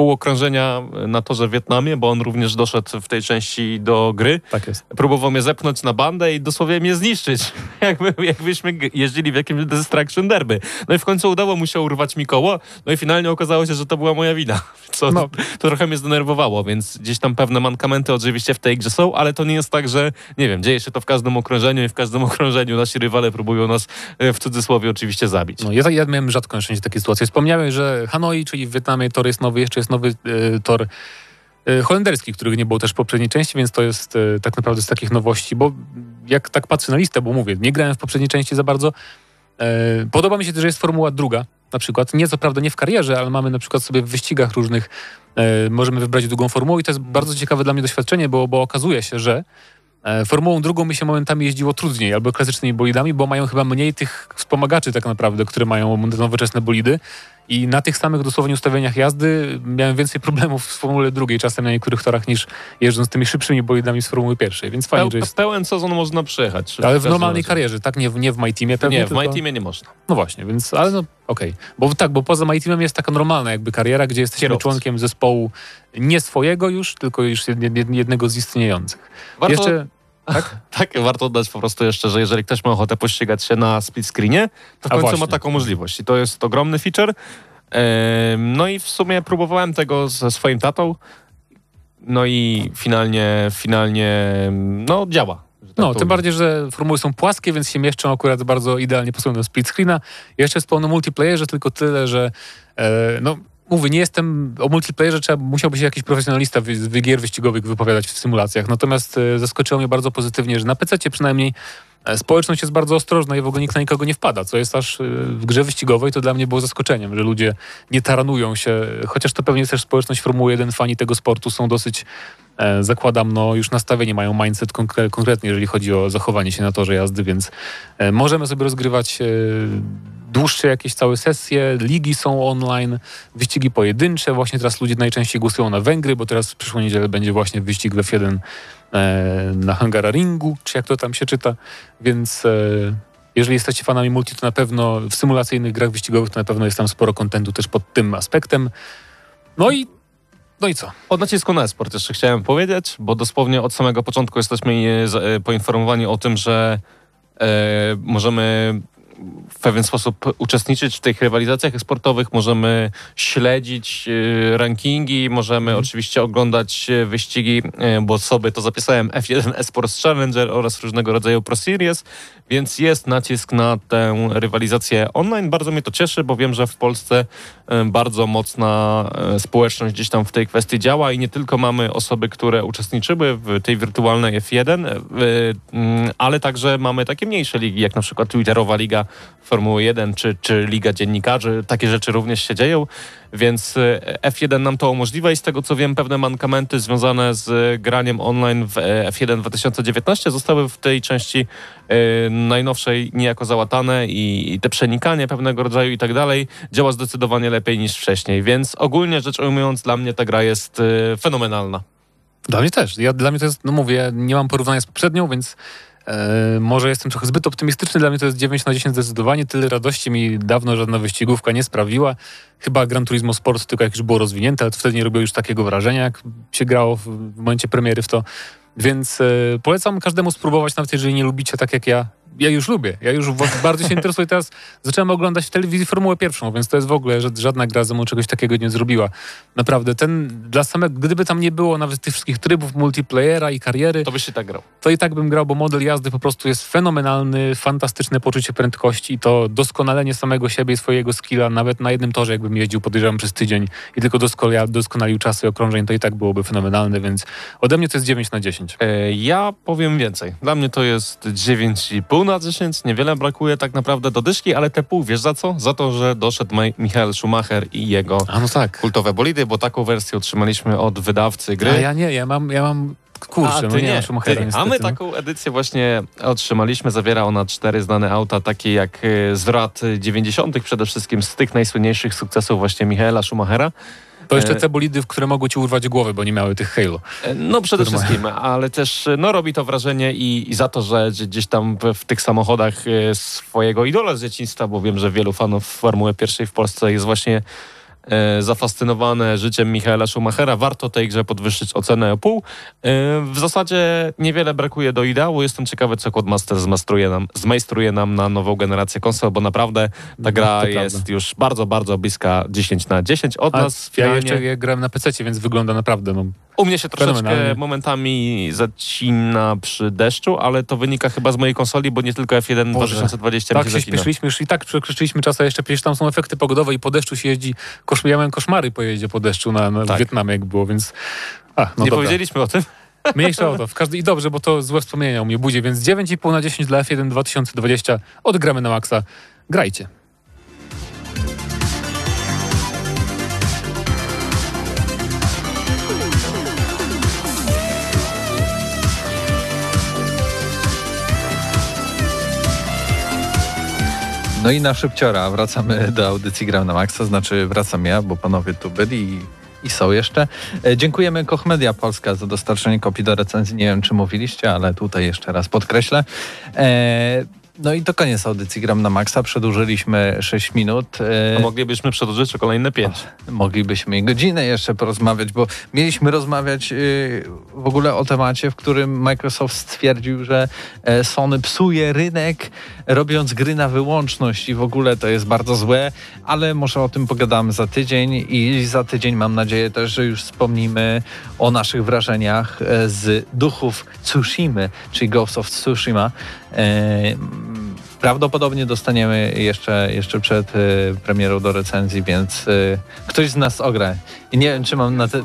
pół okrążenia na torze w Wietnamie, bo on również doszedł w tej części do gry. Tak jest. Próbował mnie zepchnąć na bandę i dosłownie mnie zniszczyć, jakby, jakbyśmy jeździli w jakimś Destruction Derby. No i w końcu udało mu się urwać mi koło, no i finalnie okazało się, że to była moja wina, co No. to trochę mnie zdenerwowało, więc gdzieś tam pewne mankamenty oczywiście w tej grze są, ale to nie jest tak, że nie wiem, dzieje się to w każdym okrążeniu i w każdym okrążeniu nasi rywale próbują nas e, w cudzysłowie oczywiście zabić. No, ja, ja miałem rzadko na szczęście takie sytuacje. Wspomniałem, że Hanoi, czyli w Wietnamie tor jest nowy, jeszcze jest nowy e, tor e, holenderski, których nie było też w poprzedniej części, więc to jest e, tak naprawdę z takich nowości, bo jak tak patrzę na listę, bo mówię, nie grałem w poprzedniej części za bardzo, podoba mi się też, że jest formuła druga, na przykład, nie co prawda nie w karierze, ale mamy na przykład sobie w wyścigach różnych, e, możemy wybrać drugą formułę i to jest bardzo ciekawe dla mnie doświadczenie, bo, bo okazuje się, że Formułą drugą mi się momentami jeździło trudniej, albo klasycznymi bolidami, bo mają chyba mniej tych wspomagaczy tak naprawdę, które mają nowoczesne bolidy. I na tych samych dosłownie ustawieniach jazdy miałem więcej problemów w Formule drugiej czasem na niektórych torach niż jeżdżąc tymi szybszymi bolidami z Formuły pierwszej, więc fajnie, Peł, że jest... Pełen sezon można przejechać. Ale w normalnej razie. karierze, tak? Nie w, nie w My Teamie pewnie, Nie, w tylko... Nie można. No właśnie, więc, ale no okej. Bo tak, bo poza My Teamem jest taka normalna jakby kariera, gdzie jesteśmy Kierowcy. członkiem zespołu nie swojego już, tylko już jed- jed- jednego z istniejących. Warto, Jeszcze... tak, warto dodać po prostu jeszcze, że jeżeli ktoś ma ochotę pościgać się na split screenie, to w końcu ma taką możliwość. I to jest ogromny feature. No i w sumie próbowałem tego ze swoim tatą. No i finalnie, finalnie, no działa. tak No, tym bardziej, że formuły są płaskie, więc się mieszczą akurat bardzo idealnie pasują do split screena. Jeszcze jest pełno multiplayerze, tylko tyle, że e, no, mówię, nie jestem o multiplayerze, trzeba, musiałby się jakiś profesjonalista wy gier wyścigowych wypowiadać w symulacjach. Natomiast e, zaskoczyło mnie bardzo pozytywnie, że na PC przynajmniej e, społeczność jest bardzo ostrożna i w ogóle nikt na nikogo nie wpada, co jest aż e, w grze wyścigowej, to dla mnie było zaskoczeniem, że ludzie nie taranują się, chociaż to pewnie też społeczność Formuły 1, fani tego sportu są dosyć zakładam, no już nastawienie mają mindset konkre- konkretnie, jeżeli chodzi o zachowanie się na torze jazdy, więc możemy sobie rozgrywać dłuższe jakieś całe sesje, ligi są online, wyścigi pojedyncze. Właśnie teraz ludzie najczęściej głosują na Węgry, bo teraz w przyszłą niedzielę będzie właśnie wyścig w F1 e, na Hungaroringu, czy jak to tam się czyta, więc e, jeżeli jesteście fanami multi, to na pewno w symulacyjnych grach wyścigowych to na pewno jest tam sporo kontentu też pod tym aspektem. No i no i co? Od nacisku na esport jeszcze chciałem powiedzieć, bo dosłownie od samego początku jesteśmy e, e, poinformowani o tym, że e, możemy w pewien sposób uczestniczyć w tych rywalizacjach sportowych, możemy śledzić e, rankingi, możemy oczywiście oglądać e, wyścigi, e, bo sobie to zapisałem F1 Esports Challenger oraz różnego rodzaju Pro Series, więc jest nacisk na tę rywalizację online. Bardzo mnie to cieszy, bo wiem, że w Polsce bardzo mocna społeczność gdzieś tam w tej kwestii działa i nie tylko mamy osoby, które uczestniczyły w tej wirtualnej F1, e, mm, ale także mamy takie mniejsze ligi, jak na przykład Twitterowa Liga Formuły 1 czy, czy Liga Dziennikarzy. Takie rzeczy również się dzieją, więc e, F1 nam to umożliwia i z tego co wiem, pewne mankamenty związane z graniem online w e, F1 2019 zostały w tej części e, najnowszej niejako załatane i, i te przenikanie pewnego rodzaju i tak dalej działa zdecydowanie lepiej niż wcześniej, więc ogólnie rzecz ujmując dla mnie ta gra jest fenomenalna. Dla mnie też. Ja, dla mnie to jest, no mówię, nie mam porównania z poprzednią, więc e, może jestem trochę zbyt optymistyczny. Dla mnie to jest 9 na 10 zdecydowanie. Tyle radości mi dawno żadna wyścigówka nie sprawiła. Chyba Gran Turismo Sport tylko jak już było rozwinięte, ale wtedy nie robiło już takiego wrażenia, jak się grało w, w momencie premiery w to. Więc e, polecam każdemu spróbować, nawet jeżeli nie lubicie tak jak ja ja już lubię. Ja już bardzo się interesuję. Teraz zacząłem oglądać w telewizji Formułę Pierwszą, więc to jest w ogóle, że żadna gra ze mną czegoś takiego nie zrobiła. Naprawdę, ten dla samego, gdyby tam nie było nawet tych wszystkich trybów multiplayera i kariery, To byś się tak grał. to i tak bym grał, bo model jazdy po prostu jest fenomenalny, fantastyczne poczucie prędkości i to doskonalenie samego siebie i swojego skilla, nawet na jednym torze, jakbym jeździł, podejrzewam, przez tydzień i tylko doskola- doskonalił czasy okrążeń, to i tak byłoby fenomenalne, więc ode mnie to jest 9 na 10. E, Ja powiem więcej. Dla mnie to jest 9,5 na 10. Niewiele brakuje tak naprawdę do dyszki, ale te pół, wiesz za co? Za to, że doszedł Michael Schumacher i jego no tak. kultowe bolidy, bo taką wersję otrzymaliśmy od wydawcy gry. A ja nie, ja mam, ja mam kurczę, A, no ty nie, nie, Schumachera ty. niestety. A my no. taką edycję właśnie otrzymaliśmy. Zawiera ona cztery znane auta, takie jak e, z lat 90. przede wszystkim z tych najsłynniejszych sukcesów właśnie Michaela Schumachera. To jeszcze te bolidy, w które mogły ci urwać głowę, bo nie miały tych Halo. E, No przede wszystkim, ale też no, robi to wrażenie i, i za to, że gdzie- gdzieś tam w, w tych samochodach e, swojego idola z dzieciństwa, bo wiem, że wielu fanów Formuły Pierwszej w Polsce jest właśnie zafascynowane życiem Michaela Schumachera. Warto tej grze podwyższyć ocenę o pół. E, w zasadzie niewiele brakuje do ideału. Jestem ciekawy, co Codemaster zmastruje nam, zmajstruje nam na nową generację konsol, bo naprawdę ta gra to jest prawda. już bardzo, bardzo bliska 10 na 10 od A nas. ja jeszcze ja grałem na PC, więc wygląda naprawdę, no, u mnie się troszeczkę momentami zacina przy deszczu, ale to wynika chyba z mojej konsoli, bo nie tylko F1 Boże. 2020 mi Tak się się śpieszyliśmy już i tak przekroczyliśmy czas, a jeszcze przecież tam są efekty pogodowe i po deszczu się jeździ. Kosz, ja miałem koszmary po jeździe po deszczu na, na Tak. Wietnamie, jak było, więc... A, no nie dobra. powiedzieliśmy o tym. Mniejsza o to. W każdy... I dobrze, bo to złe wspomnienia u mnie budzi, więc 9,5 na 10 dla F1 2020. Odgramy na maksa. Grajcie. No i na szybciora wracamy do audycji Gram na Maxa, znaczy wracam ja, bo panowie tu byli i, i są jeszcze. E, dziękujemy Koch Media Polska za dostarczenie kopii do recenzji. Nie wiem, czy mówiliście, ale tutaj jeszcze raz podkreślę. E, no i to koniec audycji Gram na Maxa. Przedłużyliśmy 6 minut. E, A moglibyśmy przedłużyć o kolejne 5. moglibyśmy i godzinę jeszcze porozmawiać, bo mieliśmy rozmawiać yy, w ogóle o temacie, w którym Microsoft stwierdził, że e, Sony psuje rynek, robiąc gry na wyłączność i w ogóle to jest bardzo złe, ale może o tym pogadamy za tydzień i za tydzień mam nadzieję też, że już wspomnimy o naszych wrażeniach e, z duchów Tsushimy, czyli Ghost of Tsushima. E, Prawdopodobnie dostaniemy jeszcze, jeszcze przed e, premierą do recenzji, więc ktoś z nas ogra. I nie wiem, czy mam na te...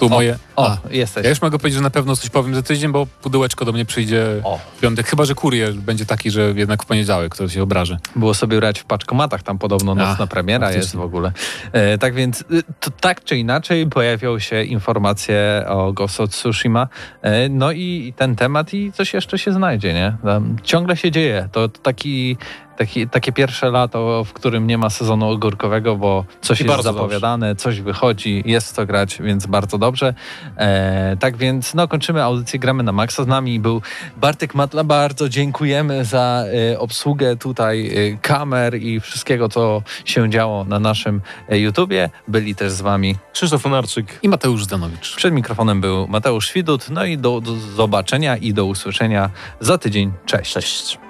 Tu moje... O, A, jesteś. ja już mogę powiedzieć, że na pewno coś powiem za tydzień, bo pudełeczko do mnie przyjdzie O. w piątek. Chyba, że kurier będzie taki, że jednak w poniedziałek to się obraży. Było sobie grać w paczkomatach, tam podobno nocna A, premiera faktycznie. jest w ogóle. E, tak więc, y, to tak czy inaczej pojawią się informacje o Ghost of Tsushima, e, no i, i ten temat i coś jeszcze się znajdzie, nie? Tam ciągle się dzieje. To, to taki, taki, takie pierwsze lato, w którym nie ma sezonu ogórkowego, bo coś I jest zapowiadane, coś wychodzi, jest co grać, więc bardzo dobrze. E, tak więc, no kończymy audycję, gramy na maksa. Z nami był Bartek Matla, bardzo dziękujemy za e, obsługę tutaj e, kamer i wszystkiego, co się działo na naszym e, YouTubie. Byli też z wami. Krzysztof Lunarczyk. I Mateusz Zdanowicz. Przed mikrofonem był Mateusz Widut. No i do, do zobaczenia i do usłyszenia za tydzień. Cześć. Cześć.